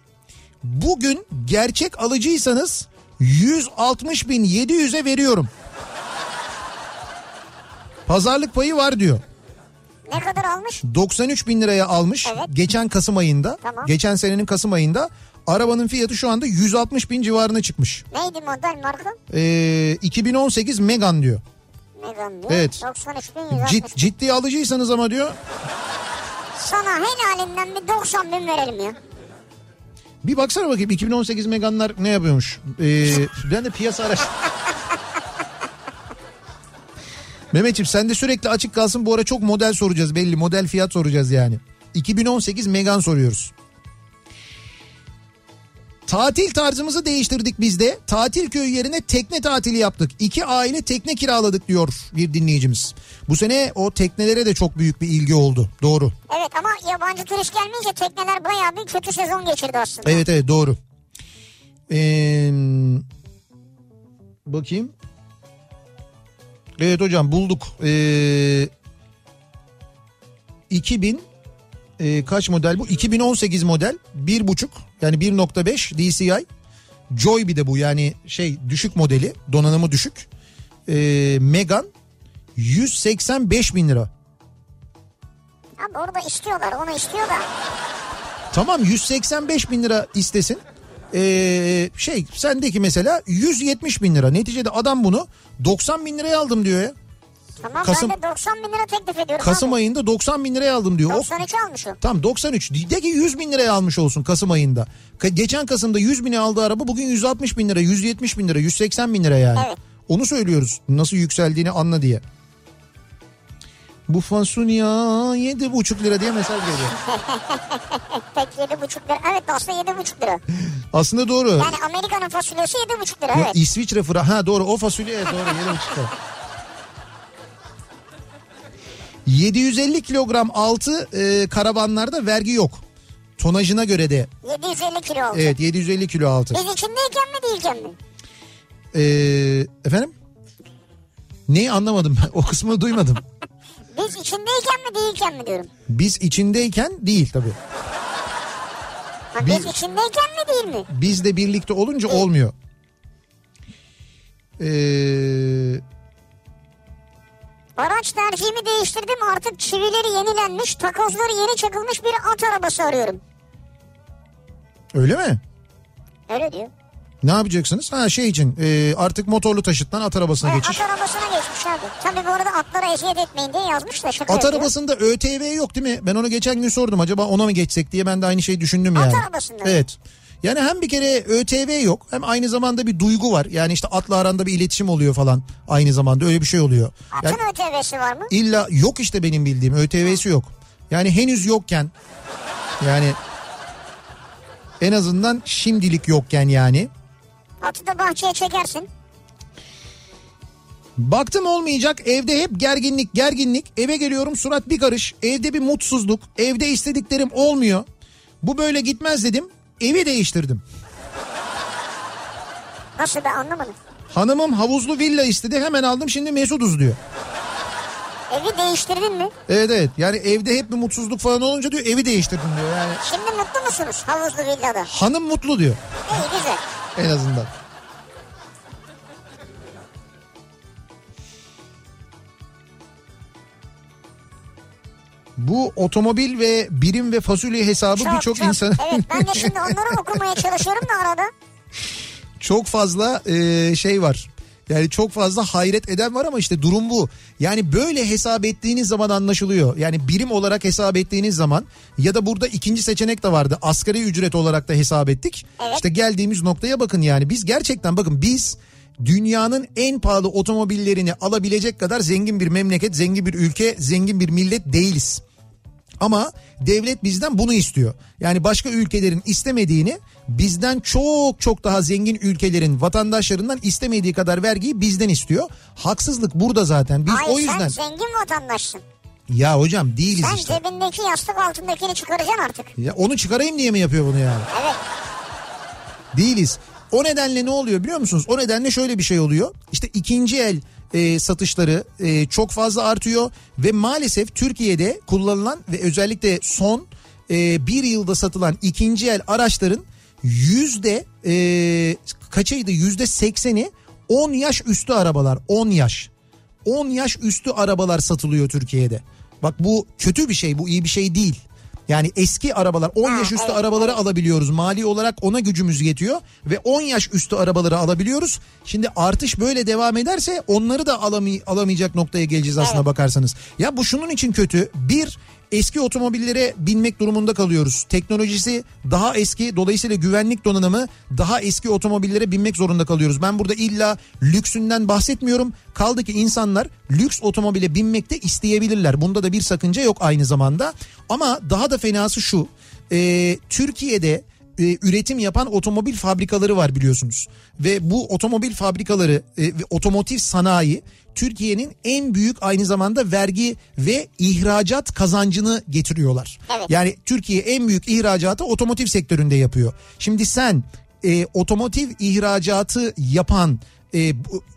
Bugün gerçek alıcıysanız 160 bin 700'e veriyorum. Pazarlık payı var diyor. Ne kadar almış? 93 bin liraya almış Evet. geçen Kasım ayında. Tamam. Geçen senenin Kasım ayında. Arabanın fiyatı şu anda 160 bin civarına çıkmış. Neydi model marka? Ee, 2018 Megan diyor. Megan diyor. Evet. 93 bin 160 Cid, ciddi alıcıysanız ama diyor Sana helalinden bir 90 bin verelim ya. Bir baksana bakayım 2018 Meganlar ne yapıyormuş? Ee, ben de piyasa araş. Mehmetciğim sen de sürekli açık kalsın bu ara çok model soracağız belli model fiyat soracağız yani. 2018 Megan soruyoruz. Tatil tarzımızı değiştirdik biz de. Tatil köyü yerine tekne tatili yaptık. İki aile tekne kiraladık diyor bir dinleyicimiz. Bu sene o teknelere de çok büyük bir ilgi oldu. Doğru. Evet ama yabancı turist gelmeyince tekneler bayağı bir kötü sezon geçirdi aslında. Evet evet doğru. Ee, bakayım. Evet hocam bulduk. Ee, 2000 e, kaç model bu? 2018 model 1.5 yani 1.5 DCI. Joy bir de bu yani şey düşük modeli donanımı düşük. Ee, Megan 185 bin lira. Abi orada istiyorlar onu istiyor da. Tamam 185 bin lira istesin. Ee, şey sendeki mesela 170 bin lira. Neticede adam bunu 90 bin liraya aldım diyor ya. Tamam Kasım- ben de 90 bin lira teklif ediyorum. Kasım abi. ayında 90 bin liraya aldım diyor. O, 93 almış o. tam 93. De ki 100 bin liraya almış olsun Kasım ayında. Ka- Geçen Kasım'da 100 bine aldığı araba bugün 160 bin lira, 170 bin lira, 180 bin lira yani. Evet. Onu söylüyoruz. Nasıl yükseldiğini anla diye. Bu fasulye yedi buçuk lira diye mesaj geliyor. Pek yedi buçuk lira. Evet aslında yedi buçuk lira. Aslında doğru. Yani Amerika'nın fasulyesi yedi buçuk lira evet. İsviçre fıra. Ha doğru o fasulye doğru yedi buçuk lira. 750 kilogram altı e, karavanlarda vergi yok. Tonajına göre de 750 kilo oldu. evet 750 kilo altı. Biz içindeyken mi değilken mi? Ee, efendim? Neyi anlamadım ben o kısmını duymadım. Biz içindeyken mi değilken mi diyorum. Biz içindeyken değil tabii. Ha, Biz- biz içindeyken mi değil mi? Bizle birlikte olunca olmuyor. Ee, Araç tercihimi değiştirdim artık çivileri yenilenmiş takozları yeni çakılmış bir at arabası arıyorum. öyle mi? Öyle diyor. Ne yapacaksınız? Ha şey için e, artık motorlu taşıttan at arabasına Evet, geçiş. at arabasına geçmiş abi. Tabii bu arada atlara eziyet etmeyin diye yazmış da şaka At yapıyor. arabasında ÖTV yok değil mi? Ben onu geçen gün sordum. Acaba ona mı geçsek diye ben de aynı şeyi düşündüm At yani. arabasında. Evet. Yani hem bir kere ÖTV yok hem aynı zamanda bir duygu var. Yani işte atla aranda bir iletişim oluyor falan aynı zamanda öyle bir şey oluyor. Yani Atın ÖTV'si var mı? illa yok işte benim bildiğim ÖTV'si yok. Yani henüz yokken yani en azından şimdilik yokken yani. Atı da bahçeye çekersin. Baktım olmayacak evde hep gerginlik gerginlik eve geliyorum surat bir karış evde bir mutsuzluk evde istediklerim olmuyor. Bu böyle gitmez dedim evi değiştirdim. Nasıl ben anlamadım. Hanımım havuzlu villa istedi hemen aldım şimdi mesuduz diyor. Evi değiştirdin mi? Evet evet yani evde hep bir mutsuzluk falan olunca diyor evi değiştirdim diyor yani. Şimdi mutlu musunuz havuzlu villada? Hanım mutlu diyor İyi güzel. en azından. Bu otomobil ve birim ve fasulye hesabı birçok insan Evet ben de şimdi onları okumaya çalışıyorum da arada. çok fazla e, şey var. Yani çok fazla hayret eden var ama işte durum bu. Yani böyle hesap ettiğiniz zaman anlaşılıyor. Yani birim olarak hesap ettiğiniz zaman ya da burada ikinci seçenek de vardı. Asgari ücret olarak da hesap ettik. Evet. İşte geldiğimiz noktaya bakın yani biz gerçekten bakın biz dünyanın en pahalı otomobillerini alabilecek kadar zengin bir memleket, zengin bir ülke, zengin bir millet değiliz. Ama devlet bizden bunu istiyor. Yani başka ülkelerin istemediğini bizden çok çok daha zengin ülkelerin vatandaşlarından istemediği kadar vergiyi bizden istiyor. Haksızlık burada zaten. Biz Hayır o yüzden sen zengin vatandaşsın. ya hocam değiliz Sen işte. cebindeki yastık altındakini çıkaracaksın artık. Ya onu çıkarayım diye mi yapıyor bunu yani? Evet. Değiliz. O nedenle ne oluyor biliyor musunuz? O nedenle şöyle bir şey oluyor. İşte ikinci el e, satışları e, çok fazla artıyor ve maalesef Türkiye'de kullanılan ve özellikle son e, bir yılda satılan ikinci el araçların yüzde e, kaçıydı yüzde sekseni 10 yaş üstü arabalar 10 yaş 10 yaş üstü arabalar satılıyor Türkiye'de. Bak bu kötü bir şey bu iyi bir şey değil. Yani eski arabalar 10 Ha, yaş üstü arabaları alabiliyoruz. Mali olarak ona gücümüz yetiyor ve 10 yaş üstü arabaları alabiliyoruz. Şimdi artış böyle devam ederse onları da alamay- alamayacak noktaya geleceğiz aslına bakarsanız. Ya bu şunun için kötü. Bir eski otomobillere binmek durumunda kalıyoruz. Teknolojisi daha eski dolayısıyla güvenlik donanımı daha eski otomobillere binmek zorunda kalıyoruz. Ben burada illa lüksünden bahsetmiyorum. Kaldı ki insanlar lüks otomobile binmekte isteyebilirler. Bunda da bir sakınca yok aynı zamanda. Ama daha da fenası şu. Ee, Türkiye'de e, üretim yapan otomobil fabrikaları var biliyorsunuz. Ve bu otomobil fabrikaları e, ve otomotiv sanayi Türkiye'nin en büyük aynı zamanda vergi ve ihracat kazancını getiriyorlar. Evet. Yani Türkiye en büyük ihracatı otomotiv sektöründe yapıyor. Şimdi sen e, otomotiv ihracatı yapan e,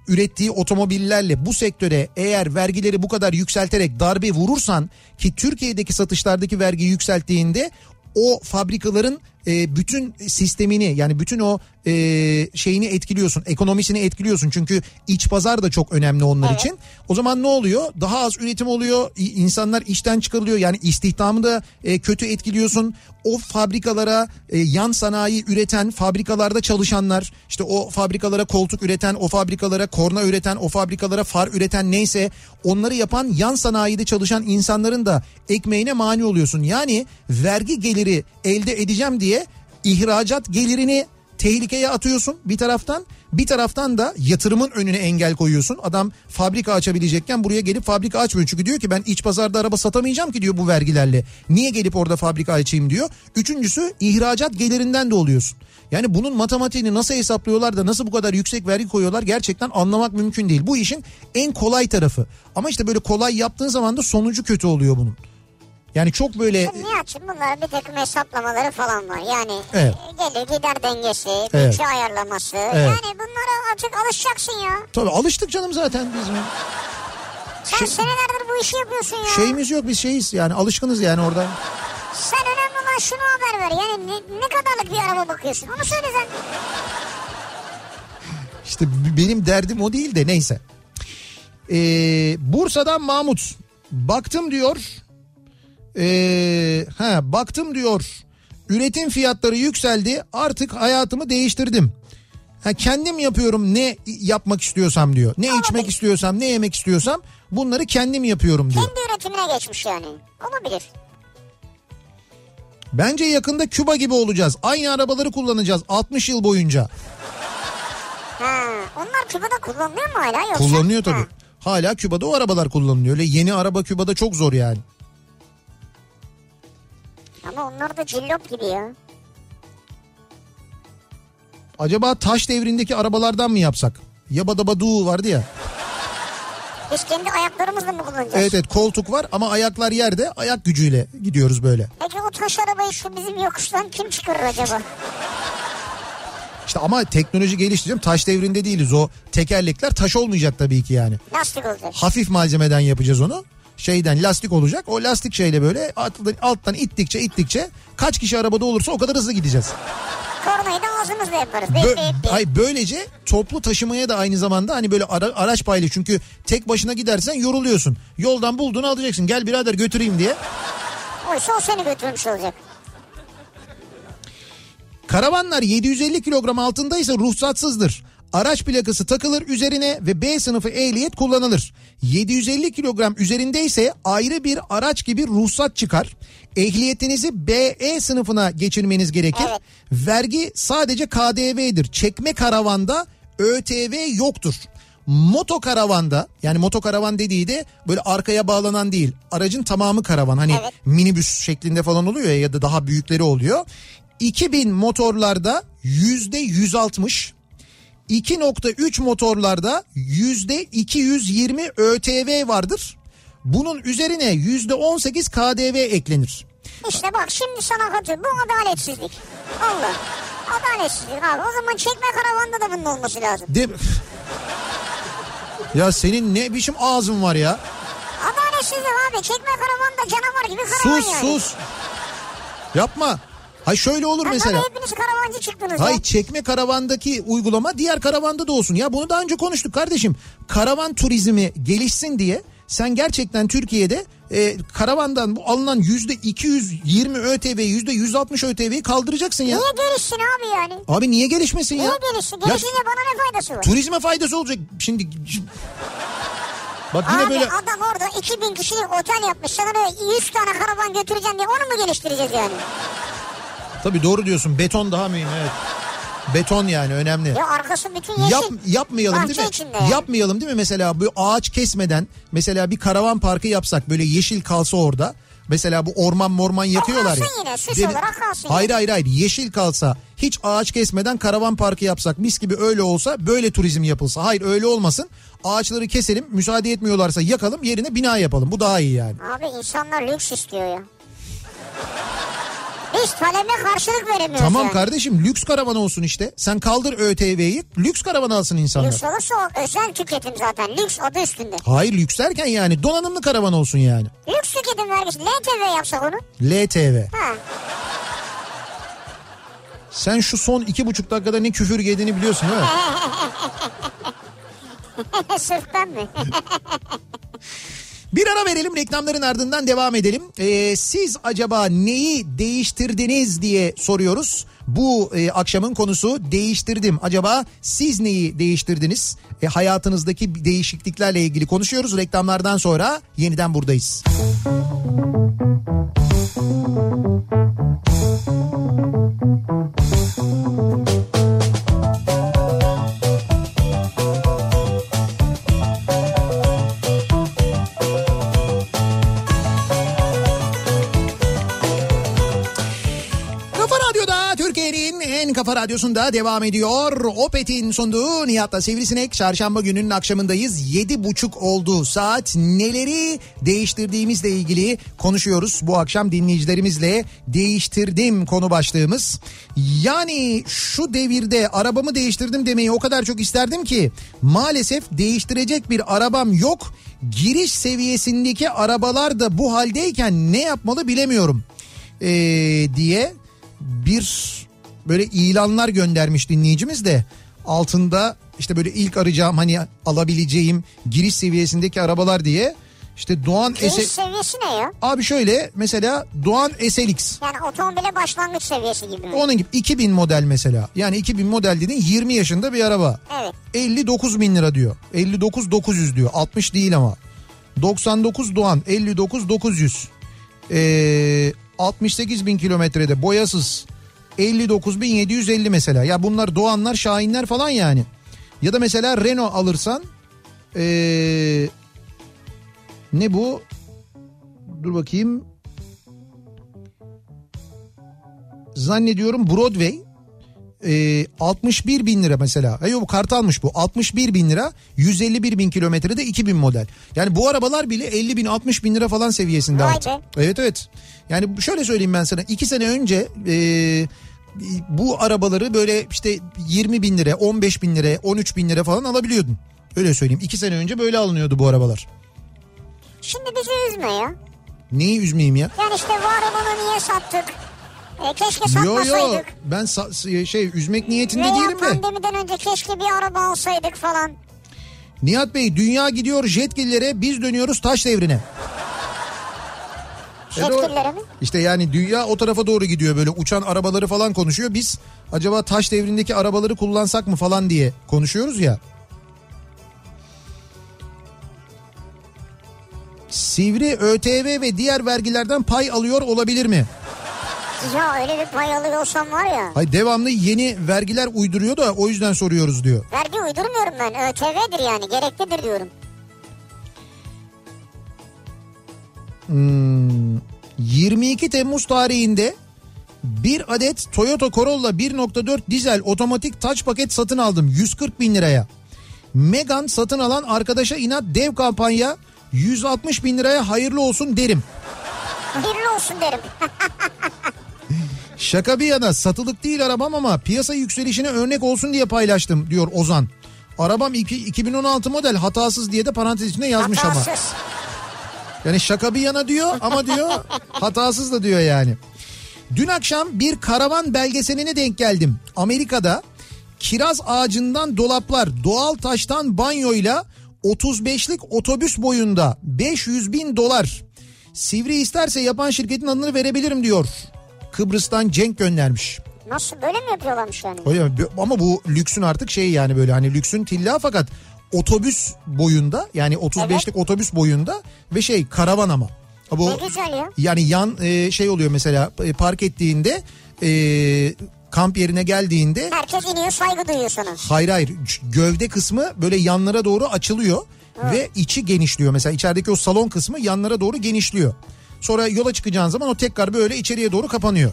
ürettiği otomobillerle bu sektöre eğer vergileri bu kadar yükselterek darbe vurursan ki Türkiye'deki satışlardaki vergiyi yükselttiğinde o fabrikaların e, bütün sistemini yani bütün o e, şeyini etkiliyorsun ekonomisini etkiliyorsun çünkü iç pazar da çok önemli onlar Evet. için. O zaman ne oluyor? Daha az üretim oluyor. İnsanlar işten çıkarılıyor. Yani istihdamı da e, kötü etkiliyorsun. O fabrikalara e, yan sanayi üreten fabrikalarda çalışanlar işte o fabrikalara koltuk üreten, o fabrikalara korna üreten, o fabrikalara far üreten neyse onları yapan yan sanayide çalışan insanların da ekmeğine mani oluyorsun. Yani vergi geliri elde edeceğim diye ihracat gelirini tehlikeye atıyorsun bir taraftan bir taraftan da yatırımın önüne engel koyuyorsun. Adam fabrika açabilecekken buraya gelip fabrika açmıyor. Çünkü diyor ki ben iç pazarda araba satamayacağım ki diyor bu vergilerle. Niye gelip orada fabrika açayım diyor. Üçüncüsü ihracat gelirinden de oluyorsun. Yani bunun matematiğini nasıl hesaplıyorlar da nasıl bu kadar yüksek vergi koyuyorlar gerçekten anlamak mümkün değil. Bu işin en kolay tarafı. Ama işte böyle kolay yaptığın zaman da sonucu kötü oluyor bunun. Yani çok böyle Nihat'cığım bunlar bir takım hesaplamaları falan var. Yani Evet. e, gelir gider dengesi, Evet. bütçe ayarlaması. Evet. Yani bunlara artık alışacaksın ya. tabii alıştık canım zaten biz. Sen Şey- senelerdir bu işi yapıyorsun ya. Şeyimiz yok biz şeyiz yani alışkınız yani orada. Sen önemli olan şunu haber ver. Yani ne, ne kadarlık bir araba bakıyorsun onu söyle sen. İşte benim derdim o değil de neyse. Ee, Bursa'dan Mahmut. Baktım diyor. Ee, ha baktım diyor. Üretim fiyatları yükseldi. Artık hayatımı değiştirdim. Ha, kendim yapıyorum ne yapmak istiyorsam diyor. Ne içmek istiyorsam, ne yemek istiyorsam bunları kendim yapıyorum diyor. Kendi üretimine geçmiş yani. Olabilir. Bence yakında Küba gibi olacağız. Aynı arabaları kullanacağız 60 yıl boyunca. Ha, onlar Küba'da kullanılıyor mu hala yoksa? Kullanılıyor tabii. Ha. Hala Küba'da o arabalar kullanılıyor. Öyle yeni araba Küba'da çok zor yani. Ama onlar da cillop gibi ya. Acaba taş devrindeki arabalardan mı yapsak? Yabadabadu vardı ya. Biz kendi ayaklarımızla mı kullanacağız? Evet evet koltuk var ama ayaklar yerde ayak gücüyle gidiyoruz böyle. Peki o taş arabayı şu bizim yokuştan kim çıkarır acaba? İşte ama teknoloji geliştireceğim taş devrinde değiliz. O tekerlekler taş olmayacak tabii ki yani. Lastik olacak. Hafif malzemeden yapacağız onu. Şeyden lastik olacak. O lastik şeyle böyle alttan, alttan ittikçe ittikçe kaç kişi arabada olursa o kadar hızlı gideceğiz. Kornayı da ağzımızla yaparız. Bö-. Ay böylece toplu taşımaya da aynı zamanda hani böyle ara- araç paylaş çünkü tek başına gidersen yoruluyorsun. Yoldan bulduğunu alacaksın. Gel birader götüreyim diye. Oysa o seni götürmüş olacak. Karavanlar 750 kilogram altındaysa ruhsatsızdır. Araç plakası takılır üzerine ve B sınıfı ehliyet kullanılır. 750 kilogram üzerindeyse ayrı bir araç gibi ruhsat çıkar. Ehliyetinizi BE sınıfına geçirmeniz gerekir. Evet. Vergi sadece KDV'dir. Çekme karavanda ÖTV yoktur. Moto karavanda yani moto karavan dediği de böyle arkaya bağlanan değil. Aracın tamamı karavan. Hani Evet. minibüs şeklinde falan oluyor ya ya da daha büyükleri oluyor. 2000 motorlarda yüzde 160, 2.3 motorlarda yüzde 220 ÖTV vardır. Bunun üzerine yüzde 18 KDV eklenir. İşte bak şimdi sana katıl. Bu adaletsizlik. Allah. Adaletsizlik abi. O zaman çekme karavanda da bunun olması lazım. De... ya senin ne biçim ağzın var ya? Adaletsizlik abi. Çekme karavanda canavar gibi karavan Sus yani. sus. Yapma. Hay şöyle olur Ha, mesela. Hepiniz karavancı çıktınız Hay ya. çekme karavandaki uygulama diğer karavanda da olsun. Ya bunu daha önce konuştuk kardeşim. Karavan turizmi gelişsin diye sen gerçekten Türkiye'de e, karavandan bu alınan yüzde 220 ÖTV yüzde 160 ÖTV'yi kaldıracaksın ya. Niye gelişsin abi yani? Abi niye gelişmesin ya? Niye gelişsin? Ya Gelişince bana ne faydası var? turizme faydası olacak. Şimdi Bak yine Abi böyle adam orada 2000 kişilik otel yapmış. Sana böyle 100 tane karavan götüreceğim diye onu mu geliştireceğiz yani? Tabii doğru diyorsun. Beton daha mühim evet. Beton yani önemli. Ya arkası bütün yeşil. Yap, yapmayalım Bahçe değil mi? içinde yani. Yapmayalım değil mi? Mesela bu ağaç kesmeden mesela bir karavan parkı yapsak böyle yeşil kalsa orada. Mesela bu orman morman yakıyorlar ya. yine, süs Değil- olarak kalsın Hayır hayır hayır yeşil kalsa hiç ağaç kesmeden karavan parkı yapsak mis gibi öyle olsa böyle turizm yapılsa. Hayır öyle olmasın. Ağaçları keselim müsaade etmiyorlarsa yakalım yerine bina yapalım. Bu daha iyi yani. Abi insanlar lüks istiyor ya. Biz talebe karşılık veremiyoruz Tamam yani. kardeşim lüks karavan olsun işte. Sen kaldır ÖTV'yi lüks karavan alsın insanlar. Lüks olursa o özel tüketim zaten. Lüks adı üstünde. Hayır lüks derken yani donanımlı karavan olsun yani. Lüks tüketim vergisi. LTV yapsak onu. LTV. Ha. Sen şu son iki buçuk dakikada ne küfür yediğini biliyorsun değil mi? Sırf ben mi? Bir ara verelim reklamların ardından devam edelim. Ee, siz acaba neyi değiştirdiniz diye soruyoruz. Bu e, akşamın konusu değiştirdim. Acaba siz neyi değiştirdiniz? E, hayatınızdaki değişikliklerle ilgili konuşuyoruz. Reklamlardan sonra yeniden buradayız. Radyosu'nda devam ediyor. Opet'in sunduğu Nihat'la Sivrisinek. Çarşamba gününün akşamındayız. Yedi buçuk oldu saat. Neleri değiştirdiğimizle ilgili konuşuyoruz. Bu akşam dinleyicilerimizle değiştirdim konu başlığımız. Yani şu devirde arabamı değiştirdim demeyi o kadar çok isterdim ki maalesef değiştirecek bir arabam yok. Giriş seviyesindeki arabalar da bu haldeyken ne yapmalı bilemiyorum ee, diye bir böyle ilanlar göndermiş dinleyicimiz de altında işte böyle ilk arayacağım hani alabileceğim giriş seviyesindeki arabalar diye işte Doğan Giriş Ese... seviyesi ne ya? Abi şöyle mesela Doğan SLX Yani otomobile başlangıç seviyesi gibi mi? onun gibi 2000 model mesela. Yani 2000 model dediğin 20 yaşında bir araba. Evet. 59 bin lira diyor. 59 900 diyor. 60 değil ama. 99 Doğan 59 900 ee, 68 bin kilometrede boyasız 59 bin 750 mesela. Ya bunlar Doğanlar Şahinler falan yani. Ya da mesela Renault alırsan ee, ne bu? Dur bakayım. Zannediyorum Broadway e, 61 bin lira mesela. Hayır bu kart almış bu. 61 bin lira 151 bin kilometrede 2000 model. Yani bu arabalar bile 50 bin 60 bin lira falan seviyesinde Vay artık. Evet evet. Yani şöyle söyleyeyim ben sana. 2 sene önce e, bu arabaları böyle işte 20 bin lira 15 bin lira 13 bin lira falan alabiliyordun. Öyle söyleyeyim. 2 sene önce böyle alınıyordu bu arabalar. Şimdi bizi üzme ya. Neyi üzmeyeyim ya? Yani işte var olanı niye sattık? E, keşke Yo yo satmasaydık. ben sa- şey üzmek niyetinde Veya değilim de. pandemiden önce keşke bir araba alsaydık falan. Nihat Bey dünya gidiyor jetgillere biz dönüyoruz taş devrine. O- Yetkililere mi? İşte yani dünya o tarafa doğru gidiyor böyle uçan arabaları falan konuşuyor. Biz acaba taş devrindeki arabaları kullansak mı falan diye konuşuyoruz ya. Sivri ÖTV ve diğer vergilerden pay alıyor olabilir mi? Ya öyle bir pay alıyorsam var ya. Hay devamlı yeni vergiler uyduruyor da o yüzden soruyoruz diyor. Vergi uydurmuyorum ben. ÖTV'dir yani gereklidir diyorum. Hmm, 22 Temmuz tarihinde bir adet Toyota Corolla 1.4 dizel otomatik taç paket satın aldım 140 bin liraya. Megan satın alan arkadaşa inat dev kampanya 160 bin liraya hayırlı olsun derim. Hayırlı olsun derim. Şaka bir yana satılık değil arabam ama piyasa yükselişine örnek olsun diye paylaştım diyor Ozan. Arabam iki- 2016 model hatasız diye de parantez içinde yazmış ama. Hatasız. Yani şaka bir yana diyor ama diyor hatasız da diyor yani. Dün akşam bir karavan belgeseline denk geldim. Amerika'da kiraz ağacından dolaplar, doğal taştan banyoyla 35'lik otobüs boyunda 500 bin dolar. Sivri isterse yapan şirketin adını verebilirim diyor. Kıbrıs'tan Cenk göndermiş. Nasıl böyle mi yapıyorlarmış yani? Mi? Ama bu lüksün artık şey yani böyle hani lüksün tilla fakat otobüs boyunda yani 35'lik otobüs boyunda ve şey karavan ama. Bu Ne güzel ya. yani yan e, şey oluyor mesela e, park ettiğinde e, kamp yerine geldiğinde Herkes iniyor saygı duyuyor sana. hayır hayır gövde kısmı böyle yanlara doğru açılıyor ve içi genişliyor. Mesela içerideki o salon kısmı yanlara doğru genişliyor. Sonra yola çıkacağın zaman o tekrar böyle içeriye doğru kapanıyor.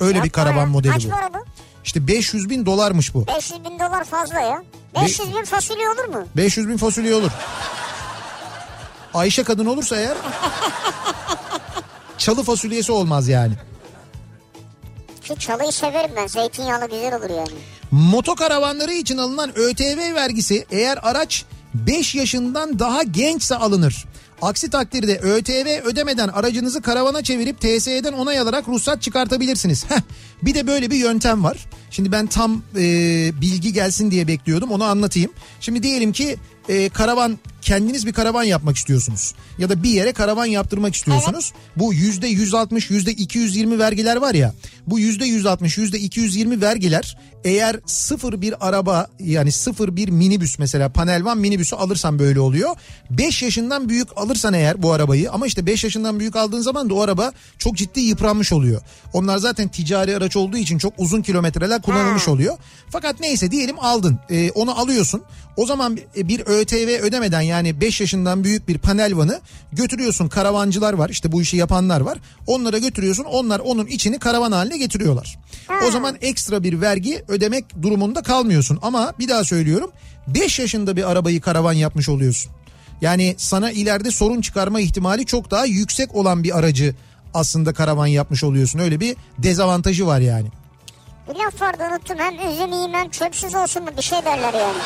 Öyle bir Yapma karavan ya. modeli Kaç bu. para bu? İşte 500 bin dolarmış bu. 500 bin dolar fazla ya. 500 bin fasulye olur mu? 500 bin fasulye olur. Ayşe kadın olursa eğer çalı fasulyesi olmaz yani. Şu çalıyı severim ben. Zeytinyağlı güzel olur yani. Motokaravanları için alınan ÖTV vergisi eğer araç 5 yaşından daha gençse alınır. Aksi takdirde ÖTV ödemeden aracınızı karavana çevirip TSE'den onay alarak ruhsat çıkartabilirsiniz. Heh, bir de böyle bir yöntem var. Şimdi ben tam e, bilgi gelsin diye bekliyordum onu anlatayım. Şimdi diyelim ki e, karavan kendiniz bir karavan yapmak istiyorsunuz. Ya da bir yere karavan yaptırmak istiyorsunuz. Bu yüzde 160 yüzde 220 vergiler var ya. Bu yüzde 160 yüzde 220 vergiler eğer sıfır bir araba yani sıfır bir minibüs mesela panel van minibüsü alırsan böyle oluyor. 5 yaşından büyük alırsan eğer bu arabayı ama işte 5 yaşından büyük aldığın zaman da o araba çok ciddi yıpranmış oluyor. Onlar zaten ticari araç olduğu için çok uzun kilometreler kullanılmış oluyor. Fakat neyse diyelim aldın Ee, onu alıyorsun. O zaman bir ÖTV ödemeden yani 5 yaşından büyük bir panel vanı götürüyorsun karavancılar var işte bu işi yapanlar var. Onlara götürüyorsun onlar onun içini karavan haline haline getiriyorlar. O zaman ekstra bir vergi ödemek durumunda kalmıyorsun. Ama bir daha söylüyorum 5 yaşında bir arabayı karavan yapmış oluyorsun. Yani sana ileride sorun çıkarma ihtimali çok daha yüksek olan bir aracı aslında karavan yapmış oluyorsun. Öyle bir dezavantajı var yani. Bir laf vardı unuttum hem üzüm hem çöpsüz olsun mu bir şey derler yani.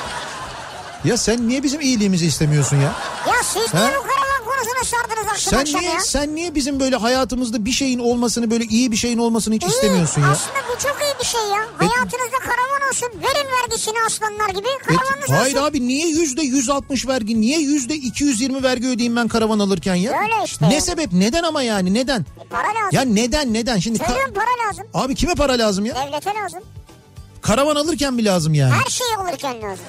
Ya sen niye bizim iyiliğimizi istemiyorsun ya? Ya siz niye Ha? bu karavan konusuna sardınız akşam Sen akşam niye ya? sen niye bizim böyle hayatımızda bir şeyin olmasını böyle iyi bir şeyin olmasını hiç istemiyorsun ya? Aslında bu çok iyi bir şey ya. Hayatınızda karavan olsun. Verin vergisini aslanlar gibi. Karavanınız hayır olsun. abi niye yüzde 160 vergi niye yüzde 220 vergi ödeyeyim ben karavan alırken ya? Öyle işte Ne yani. sebep neden ama yani neden? E, para lazım. Ya neden neden şimdi Söylüyorum para lazım. abi kime para lazım ya? Devlete lazım. Karavan alırken mi lazım yani? Her şeyi alırken lazım.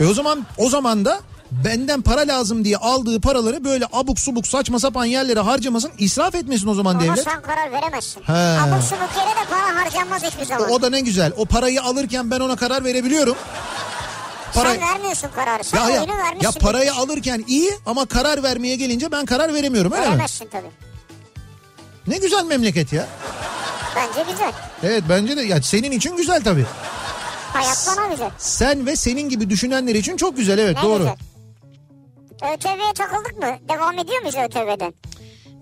E o zaman o zaman da benden para lazım diye aldığı paraları böyle abuk subuk saçma sapan yerlere harcamasın israf etmesin o zaman Ama devlet. sen karar veremezsin. He. Abuk subuk yere de para harcanmaz hiçbir zaman. O da ne güzel. O parayı alırken ben ona karar verebiliyorum. Para... Sen vermiyorsun kararı. Sen Ya, ya, ya parayı bitmiş. alırken iyi ama karar vermeye gelince ben karar veremiyorum öyle mi? Veremezsin tabii. Ne güzel memleket ya. Bence güzel. Evet bence de ya senin için güzel tabii. Hayat bana güzel. Sen ve senin gibi düşünenler için çok güzel evet Ne doğru. güzel. ÖTV'ye takıldık mı? Devam ediyor muyuz ÖTV'den?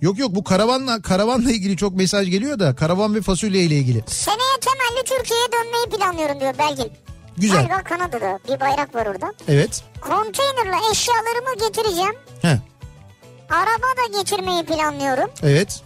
Yok yok bu karavanla karavanla ilgili çok mesaj geliyor da karavan ve fasulye ile ilgili. Seneye temelli Türkiye'ye dönmeyi planlıyorum diyor Belgin. Güzel. Galiba Kanada'da bir bayrak var orada. Evet. Konteynerla eşyalarımı getireceğim. He. Araba da getirmeyi planlıyorum. Evet.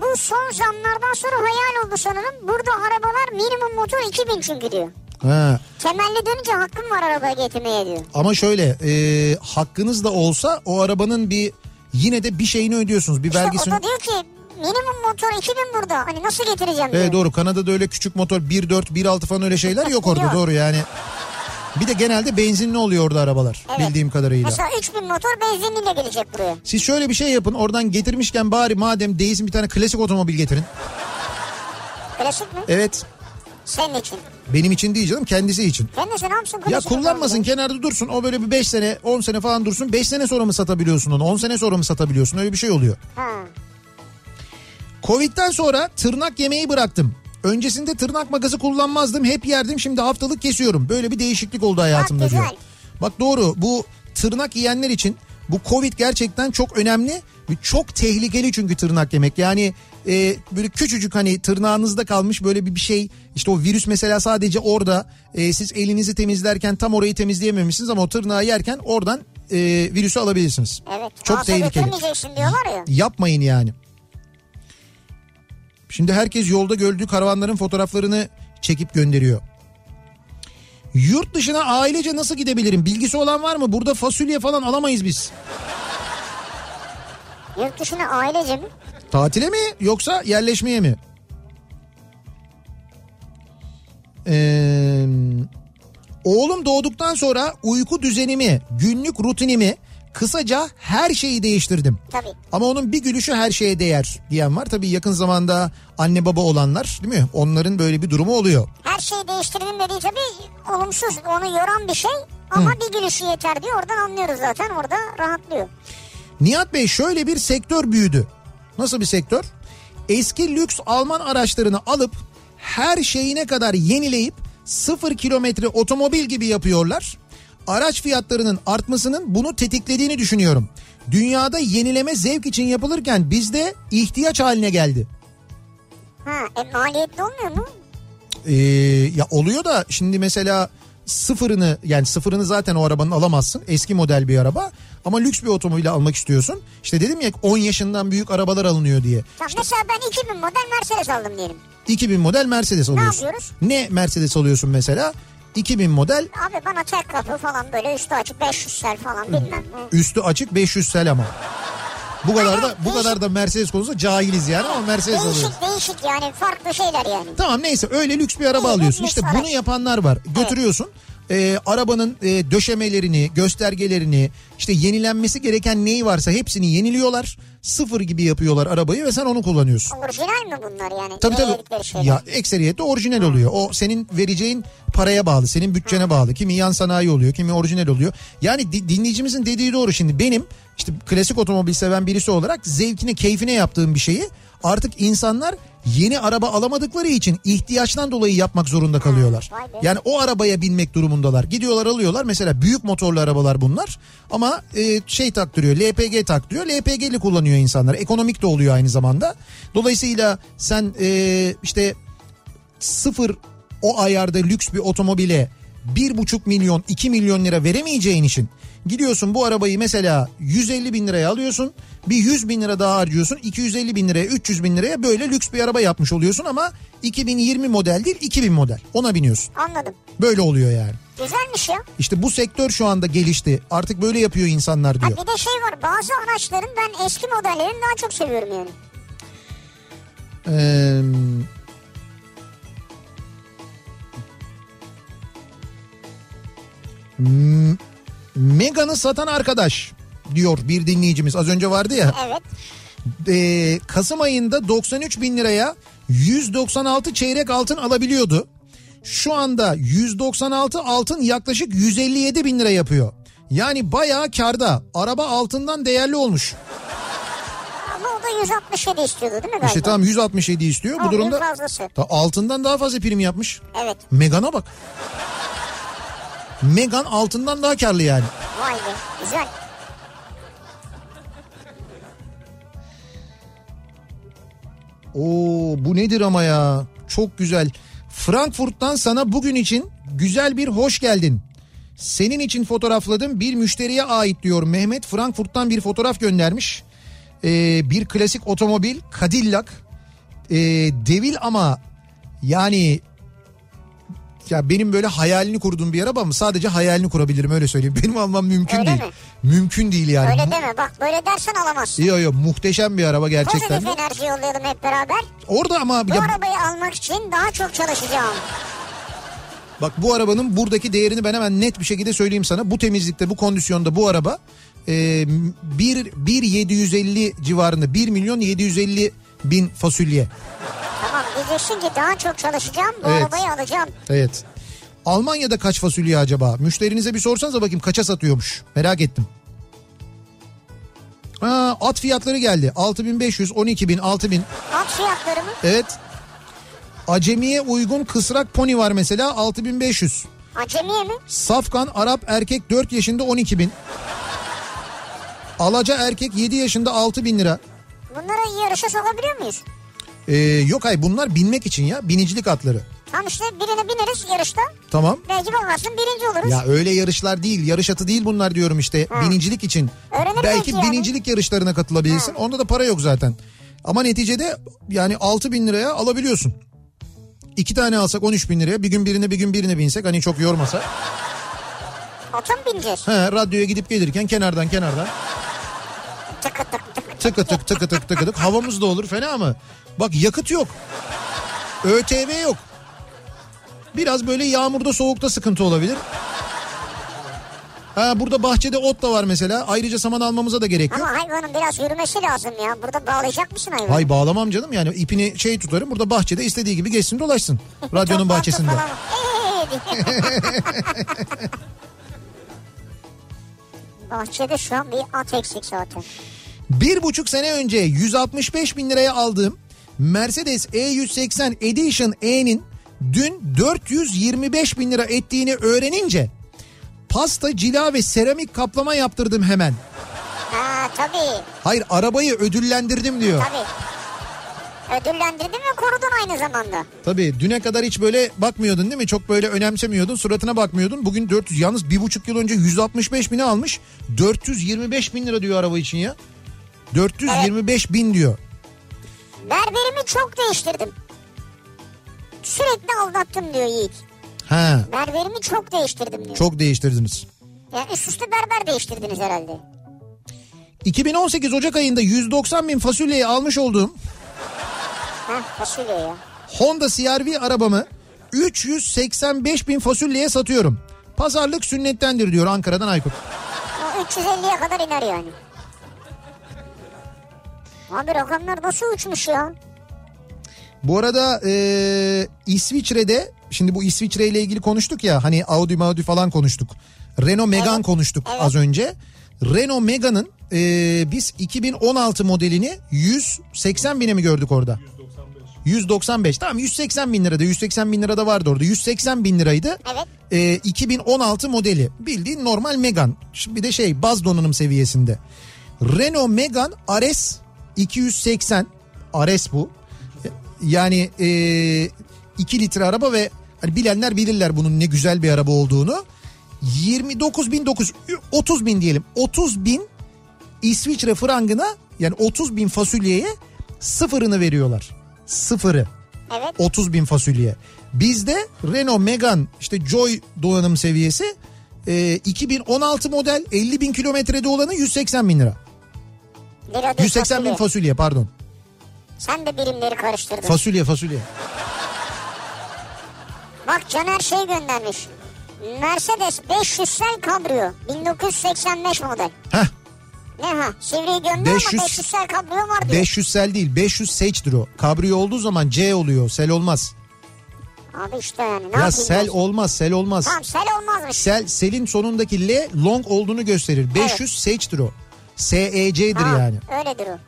Bu son zamlardan sonra hayal oldu sanırım. Burada arabalar minimum motor 2000 çünkü diyor. Ha. Temelli dönünce hakkım var arabayı getirmeye diyor. Ama şöyle e, hakkınız da olsa o arabanın bir yine de bir şeyini ödüyorsunuz. Bir İşte vergisini. o da diyor ki minimum motor 2000 burada. Hani nasıl getireceğim diyor. Evet doğru Kanada'da öyle küçük motor 1.4 1.6 falan öyle şeyler yok orada Yok. doğru yani. Bir de genelde benzinli oluyor orada arabalar Evet. bildiğim kadarıyla. Mesela 3000 motor benzinliyle gelecek buraya. Siz şöyle bir şey yapın oradan getirmişken bari madem değilsin bir tane klasik otomobil getirin. Klasik mi? Evet Senin için. Benim için değil canım kendisi için. Kendisi ne yapsın? Ya kullanmasın kenarda dursun o böyle bir 5 sene 10 sene falan dursun 5 sene sonra mı satabiliyorsun onu 10 sene sonra mı satabiliyorsun öyle bir şey oluyor. Ha. Covid'den sonra tırnak yemeyi bıraktım. Öncesinde tırnak makası kullanmazdım hep yerdim şimdi haftalık kesiyorum. Böyle bir değişiklik oldu hayatımda Bak diyor. Bak doğru bu tırnak yiyenler için bu Covid gerçekten çok önemli ve çok tehlikeli çünkü tırnak yemek. Yani e, böyle küçücük hani tırnağınızda kalmış böyle bir bir şey işte o virüs mesela sadece orada e, siz elinizi temizlerken tam orayı temizleyememişsiniz ama o tırnağı yerken oradan e, virüsü alabilirsiniz. Evet. Çok tehlikeli. diyorlar ya. Yapmayın yani. Şimdi herkes yolda gördüğü karavanların fotoğraflarını çekip gönderiyor. Yurt dışına ailece nasıl gidebilirim? Bilgisi olan var mı? Burada fasulye falan alamayız biz. Yurt dışına ailece mi? Tatile mi yoksa yerleşmeye mi? Ee, oğlum doğduktan sonra uyku düzenimi, günlük rutinimi, kısaca her şeyi değiştirdim. Tabii. Ama onun bir gülüşü her şeye değer diyen var. Tabii yakın zamanda anne baba olanlar değil mi? Onların böyle bir durumu oluyor. Her şeyi değiştirdim dediği tabii olumsuz. Onu yoran bir şey. Ama bir gülüşü yeter diyor. Oradan anlıyoruz zaten. Orada rahatlıyor. Nihat Bey şöyle bir sektör büyüdü. Nasıl bir sektör? Eski lüks Alman araçlarını alıp her şeyine kadar yenileyip sıfır kilometre otomobil gibi yapıyorlar. Araç fiyatlarının artmasının bunu tetiklediğini düşünüyorum. Dünyada yenileme zevk için yapılırken bizde ihtiyaç haline geldi. Ha, e, maliyetli olmuyor mu? Ee, ya oluyor da şimdi mesela sıfırını yani sıfırını zaten o arabanın alamazsın. Eski model bir araba ama lüks bir otomobil almak istiyorsun. İşte dedim ya 10 yaşından büyük arabalar alınıyor diye. Tamam, mesela ben 2000 model Mercedes aldım diyelim. 2000 model Mercedes alıyorsun. yapıyoruz? Ne Mercedes alıyorsun mesela? 2000 model Abi bana tek kapı falan böyle üstü açık 500 sel falan bilmem. Üstü açık 500 sel ama. Bu kadar da bu değişik. kadar da Mercedes konusunda cahiliz yani ama Mercedes alıyoruz. Değişik değişik yani farklı şeyler yani. Tamam neyse öyle lüks bir araba İyi, alıyorsun. İşte bunu yapanlar var. Götürüyorsun. E, arabanın e, döşemelerini, göstergelerini, işte yenilenmesi gereken neyi varsa hepsini yeniliyorlar. Sıfır gibi yapıyorlar arabayı ve sen onu kullanıyorsun. Orijinal mi bunlar yani? Tabii tabii. Ya ekseriyette orijinal oluyor. O senin vereceğin paraya bağlı, senin bütçene bağlı. Kimi yan sanayi oluyor, kimi orijinal oluyor. Yani di- dinleyicimizin dediği doğru şimdi. Benim işte klasik otomobil seven birisi olarak zevkine, keyfine yaptığım bir şeyi artık insanlar yeni araba alamadıkları için ihtiyaçtan dolayı yapmak zorunda kalıyorlar. Yani o arabaya binmek durumundalar. Gidiyorlar alıyorlar mesela büyük motorlu arabalar bunlar ama e, şey taktırıyor LPG taktırıyor. LPG'li kullanıyor insanlar. Ekonomik de oluyor aynı zamanda. Dolayısıyla sen e, işte sıfır o ayarda lüks bir otomobile bir buçuk milyon 2 milyon lira veremeyeceğin için gidiyorsun bu arabayı mesela 150 bin liraya alıyorsun bir 100 bin lira daha harcıyorsun 250 bin liraya 300 bin liraya böyle lüks bir araba yapmış oluyorsun ama 2020 model değil 2000 model ona biniyorsun Anladım. böyle oluyor yani. Güzelmiş ya. İşte bu sektör şu anda gelişti artık böyle yapıyor insanlar Ha diyor. bir de şey var bazı araçların ben eski modellerini daha çok seviyorum yani. Ee, Mega'nı satan arkadaş diyor bir dinleyicimiz az önce vardı ya. Evet. Ee, Kasım ayında 93 bin liraya 196 çeyrek altın alabiliyordu. Şu anda 196 altın yaklaşık 157 bin lira yapıyor. Yani bayağı karda. Araba altından değerli olmuş. Ama o da 167 istiyordu değil mi galiba? İşte tam 167 istiyor. Bu On bin durumda fazlası. Ta altından daha fazla prim yapmış. Evet. Megan'a bak. Megan altından daha karlı yani. Vay be. Güzel. Oo bu nedir ama ya? Çok güzel. Frankfurt'tan sana bugün için güzel bir hoş geldin. Senin için fotoğrafladım bir müşteriye ait diyor Mehmet. Frankfurt'tan bir fotoğraf göndermiş. Ee, bir klasik otomobil Cadillac. Ee, devil ama yani ya benim böyle hayalini kurduğum bir araba ama sadece hayalini kurabilirim öyle söyleyeyim. Benim almam mümkün Öyle değil. mi? Mümkün değil yani. Öyle deme bak böyle dersen alamazsın. Yok yok muhteşem bir araba gerçekten. Pozitif enerji yollayalım hep beraber. Orada ama Bu ya, arabayı almak için daha çok çalışacağım. bak bu arabanın buradaki değerini ben hemen net bir şekilde söyleyeyim sana. Bu temizlikte bu kondisyonda bu araba e, 1, 1 750 civarında 1 milyon 750 bin fasulye. Tamam diyeceksin ki daha çok çalışacağım bu Evet. arabayı alacağım. Evet. Almanya'da kaç fasulye acaba? Müşterinize bir sorsanıza bakayım kaça satıyormuş. Merak ettim. Ha, at fiyatları geldi. 6500, 12000, 6000. At fiyatları mı? Evet. Acemiye uygun kısrak pony var mesela 6500. Acemiye mi? Safkan Arap erkek 4 yaşında 12 bin. Alaca erkek 7 yaşında 6 bin lira. Bunlara yarışa sokabiliyor muyuz? Ee, yok ay bunlar binmek için ya binicilik atları. Tam işte birine bineriz yarışta. Tamam. Belki bakarsın birinci oluruz. Ya öyle yarışlar değil yarış atı değil bunlar diyorum işte Ha. binicilik için. Öğrenir Belki belki yani. binicilik yarışlarına katılabilirsin onda da para yok zaten. Ama neticede yani 6 bin liraya alabiliyorsun. İki tane alsak 13 bin liraya bir gün birine bir gün birine binsek hani çok yormasa. Ata mı bineceğiz? He, radyoya gidip gelirken kenardan kenardan Tıkı tık tık. tık tıkı tık tıkı tık havamız da olur fena mı? Bak yakıt yok. ÖTV yok. Biraz böyle yağmurda soğukta sıkıntı olabilir. Ha burada bahçede ot da var mesela. Ayrıca saman almamıza da gerek yok. Ama hayvanın biraz yürümesi lazım ya. Burada bağlayacak mısın hayvanı? Hay bağlamam canım yani ipini şey tutarım burada bahçede istediği gibi geçsin dolaşsın. Radyonun bahçesinde. Bahçede şu an bir at eksik zaten. Bir buçuk sene önce 165 bin liraya aldığım Mercedes E180 Edition E'nin dün 425 bin lira ettiğini öğrenince pasta, cila ve seramik kaplama yaptırdım hemen. Ha tabii Hayır arabayı ödüllendirdim diyor. tabii. Ödüllendirdin ve korudun aynı zamanda. Tabii düne kadar hiç böyle bakmıyordun değil mi? Çok böyle önemsemiyordun suratına bakmıyordun. Bugün 400 yalnız bir buçuk yıl önce 165 bini almış. 425 bin lira diyor araba için ya. 425 bin diyor. Berberimi çok değiştirdim. Sürekli aldattım diyor Yiğit. Ha Berberimi çok değiştirdim diyor. çok değiştirdiniz. Yani üst üste berber değiştirdiniz herhalde. 2018 Ocak ayında 190 bin fasulyeyi almış olduğum Heh fasulye ya. Honda CR-V arabamı 385 bin fasulyeye satıyorum. Pazarlık sünnettendir diyor Ankara'dan Aykut. O 350'ye kadar iner yani. Abi rakamlar nasıl uçmuş ya? Bu arada e, İsviçre'de şimdi bu İsviçre ile ilgili konuştuk ya hani Audi Maudi falan konuştuk. Renault Megane Evet, konuştuk evet. az önce. Renault Megane'ın e, biz 2016 modelini 180 bine mi gördük orada? 195 tamam 180 bin lirada 180 bin lirada vardı orada 180 bin liraydı. Evet. Ee, 2016 modeli bildiğin normal Megane Şimdi bir de şey baz donanım seviyesinde. Renault Megane RS 280 RS bu. Yani e, 2 litre araba ve hani bilenler bilirler bunun ne güzel bir araba olduğunu. 29.900 30 bin diyelim 30 bin İsviçre frangına yani 30 bin fasulyeye sıfırını veriyorlar. Sıfırı. Evet. 30 bin fasulye. Bizde Renault Megane işte Joy donanım seviyesi e, 2016 model 50 bin kilometrede olanı 180 bin lira. Lira değil, 180 bin fasulye. fasulye pardon. Sen de birimleri karıştırdın. Fasulye fasulye. Bak Caner şey göndermiş. Mercedes 500 sel kabrio 1985 model. Heh Ne ha? Sivriyi gönder 500 ama 500 sel kabrio var diyor. 500 sel değil 500 Sage'dir o. Kabrio olduğu zaman C oluyor sel olmaz. Abi işte yani ne ya sel ben? olmaz sel olmaz. Tamam sel olmazmış. Sel selin sonundaki L long olduğunu gösterir. 500 Sage'dir o. SEC'dir Ha, yani. Öyledir o.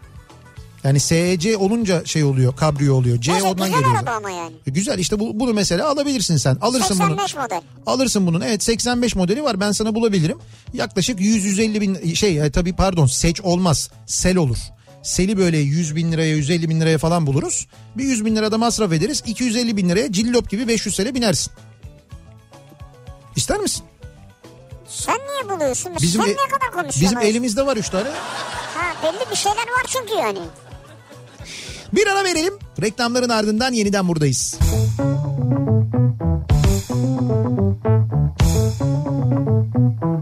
Yani SEC olunca şey oluyor kabrio oluyor. C Neyse ondan güzel geliyor. araba ama yani. E, Güzel işte bu, bunu mesela alabilirsin sen. Alırsın bunu. 85 model. Alırsın bunun. Evet 85 modeli var ben sana bulabilirim. Yaklaşık 100-150 bin şey e, tabii pardon seç olmaz. Sel olur. Seli böyle 100 bin liraya 150 bin liraya falan buluruz. Bir 100 bin lirada masraf ederiz. 250 bin liraya cillop gibi 500 sele binersin. İster misin? Sen niye buluyorsun? Bizim Sen e- ne kadar konuşuyorsun? Bizim elimizde var 3 tane. Ha, belli bir şeyler var çünkü yani. Bir ara verelim. Reklamların ardından yeniden buradayız. Kafa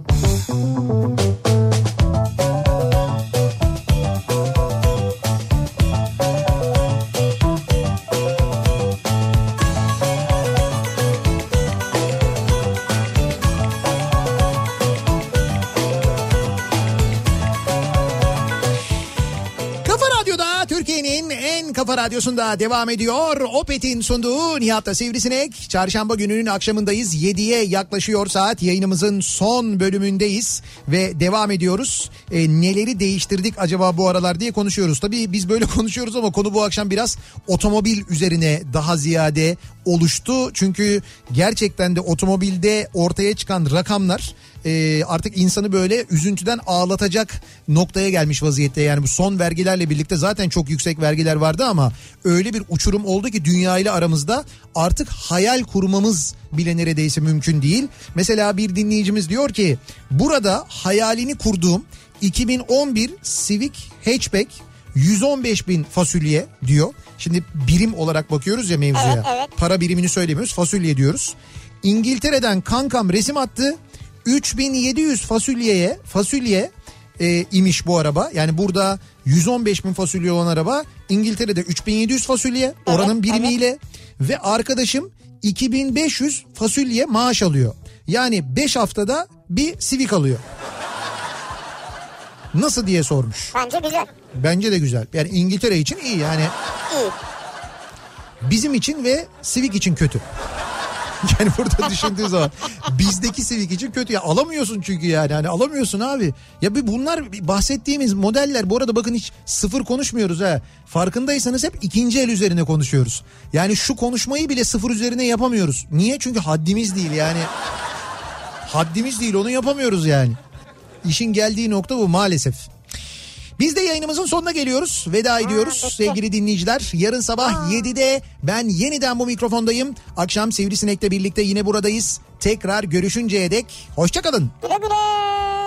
radyosunda devam ediyor. Opet'in sunduğu Nihat'ta Sivrisinek. Çarşamba gününün akşamındayız. 7'ye yaklaşıyor saat. Yayınımızın son bölümündeyiz. Ve devam ediyoruz. E, neleri değiştirdik acaba bu aralar diye konuşuyoruz. Tabii biz böyle konuşuyoruz ama konu bu akşam biraz otomobil üzerine daha ziyade oluştu. Çünkü gerçekten de otomobilde ortaya çıkan rakamlar e, artık insanı böyle üzüntüden ağlatacak noktaya gelmiş vaziyette. Yani bu son vergilerle birlikte zaten çok yüksek vergiler vardı ama öyle bir uçurum oldu ki dünya ile aramızda artık hayal kurmamız bile neredeyse mümkün değil. Mesela bir dinleyicimiz diyor ki burada hayalini kurduğum 2011 Civic Hatchback 115 bin fasulye diyor. Şimdi birim olarak bakıyoruz ya mevzuya. Evet, evet. Para birimini söylemiyoruz fasulye diyoruz. İngiltere'den kankam resim attı. 3700 fasulyeye fasulye e, imiş bu araba. Yani burada 115 bin fasulye olan araba İngiltere'de 3700 fasulye oranın birimiyle ve arkadaşım 2500 fasulye maaş alıyor. Yani 5 haftada bir Civic alıyor. Nasıl diye sormuş. Bence güzel. Bence de güzel. Yani İngiltere için iyi yani İyi. bizim için ve Civic için kötü. Yani burada düşündüğün zaman bizdeki Civic için kötü ya alamıyorsun çünkü yani hani alamıyorsun abi. Ya bir bunlar bahsettiğimiz modeller bu arada bakın hiç sıfır konuşmuyoruz ha. Farkındaysanız hep ikinci el üzerine konuşuyoruz. Yani şu konuşmayı bile sıfır üzerine yapamıyoruz. Niye? Çünkü haddimiz değil yani. Haddimiz değil onu yapamıyoruz yani. İşin geldiği nokta bu maalesef. Biz de yayınımızın sonuna geliyoruz. Veda ediyoruz bitti. sevgili dinleyiciler. Yarın sabah 7'de ben yeniden bu mikrofondayım. Akşam Sivrisinek'le birlikte yine buradayız. Tekrar görüşünceye dek hoşçakalın. Güle güle.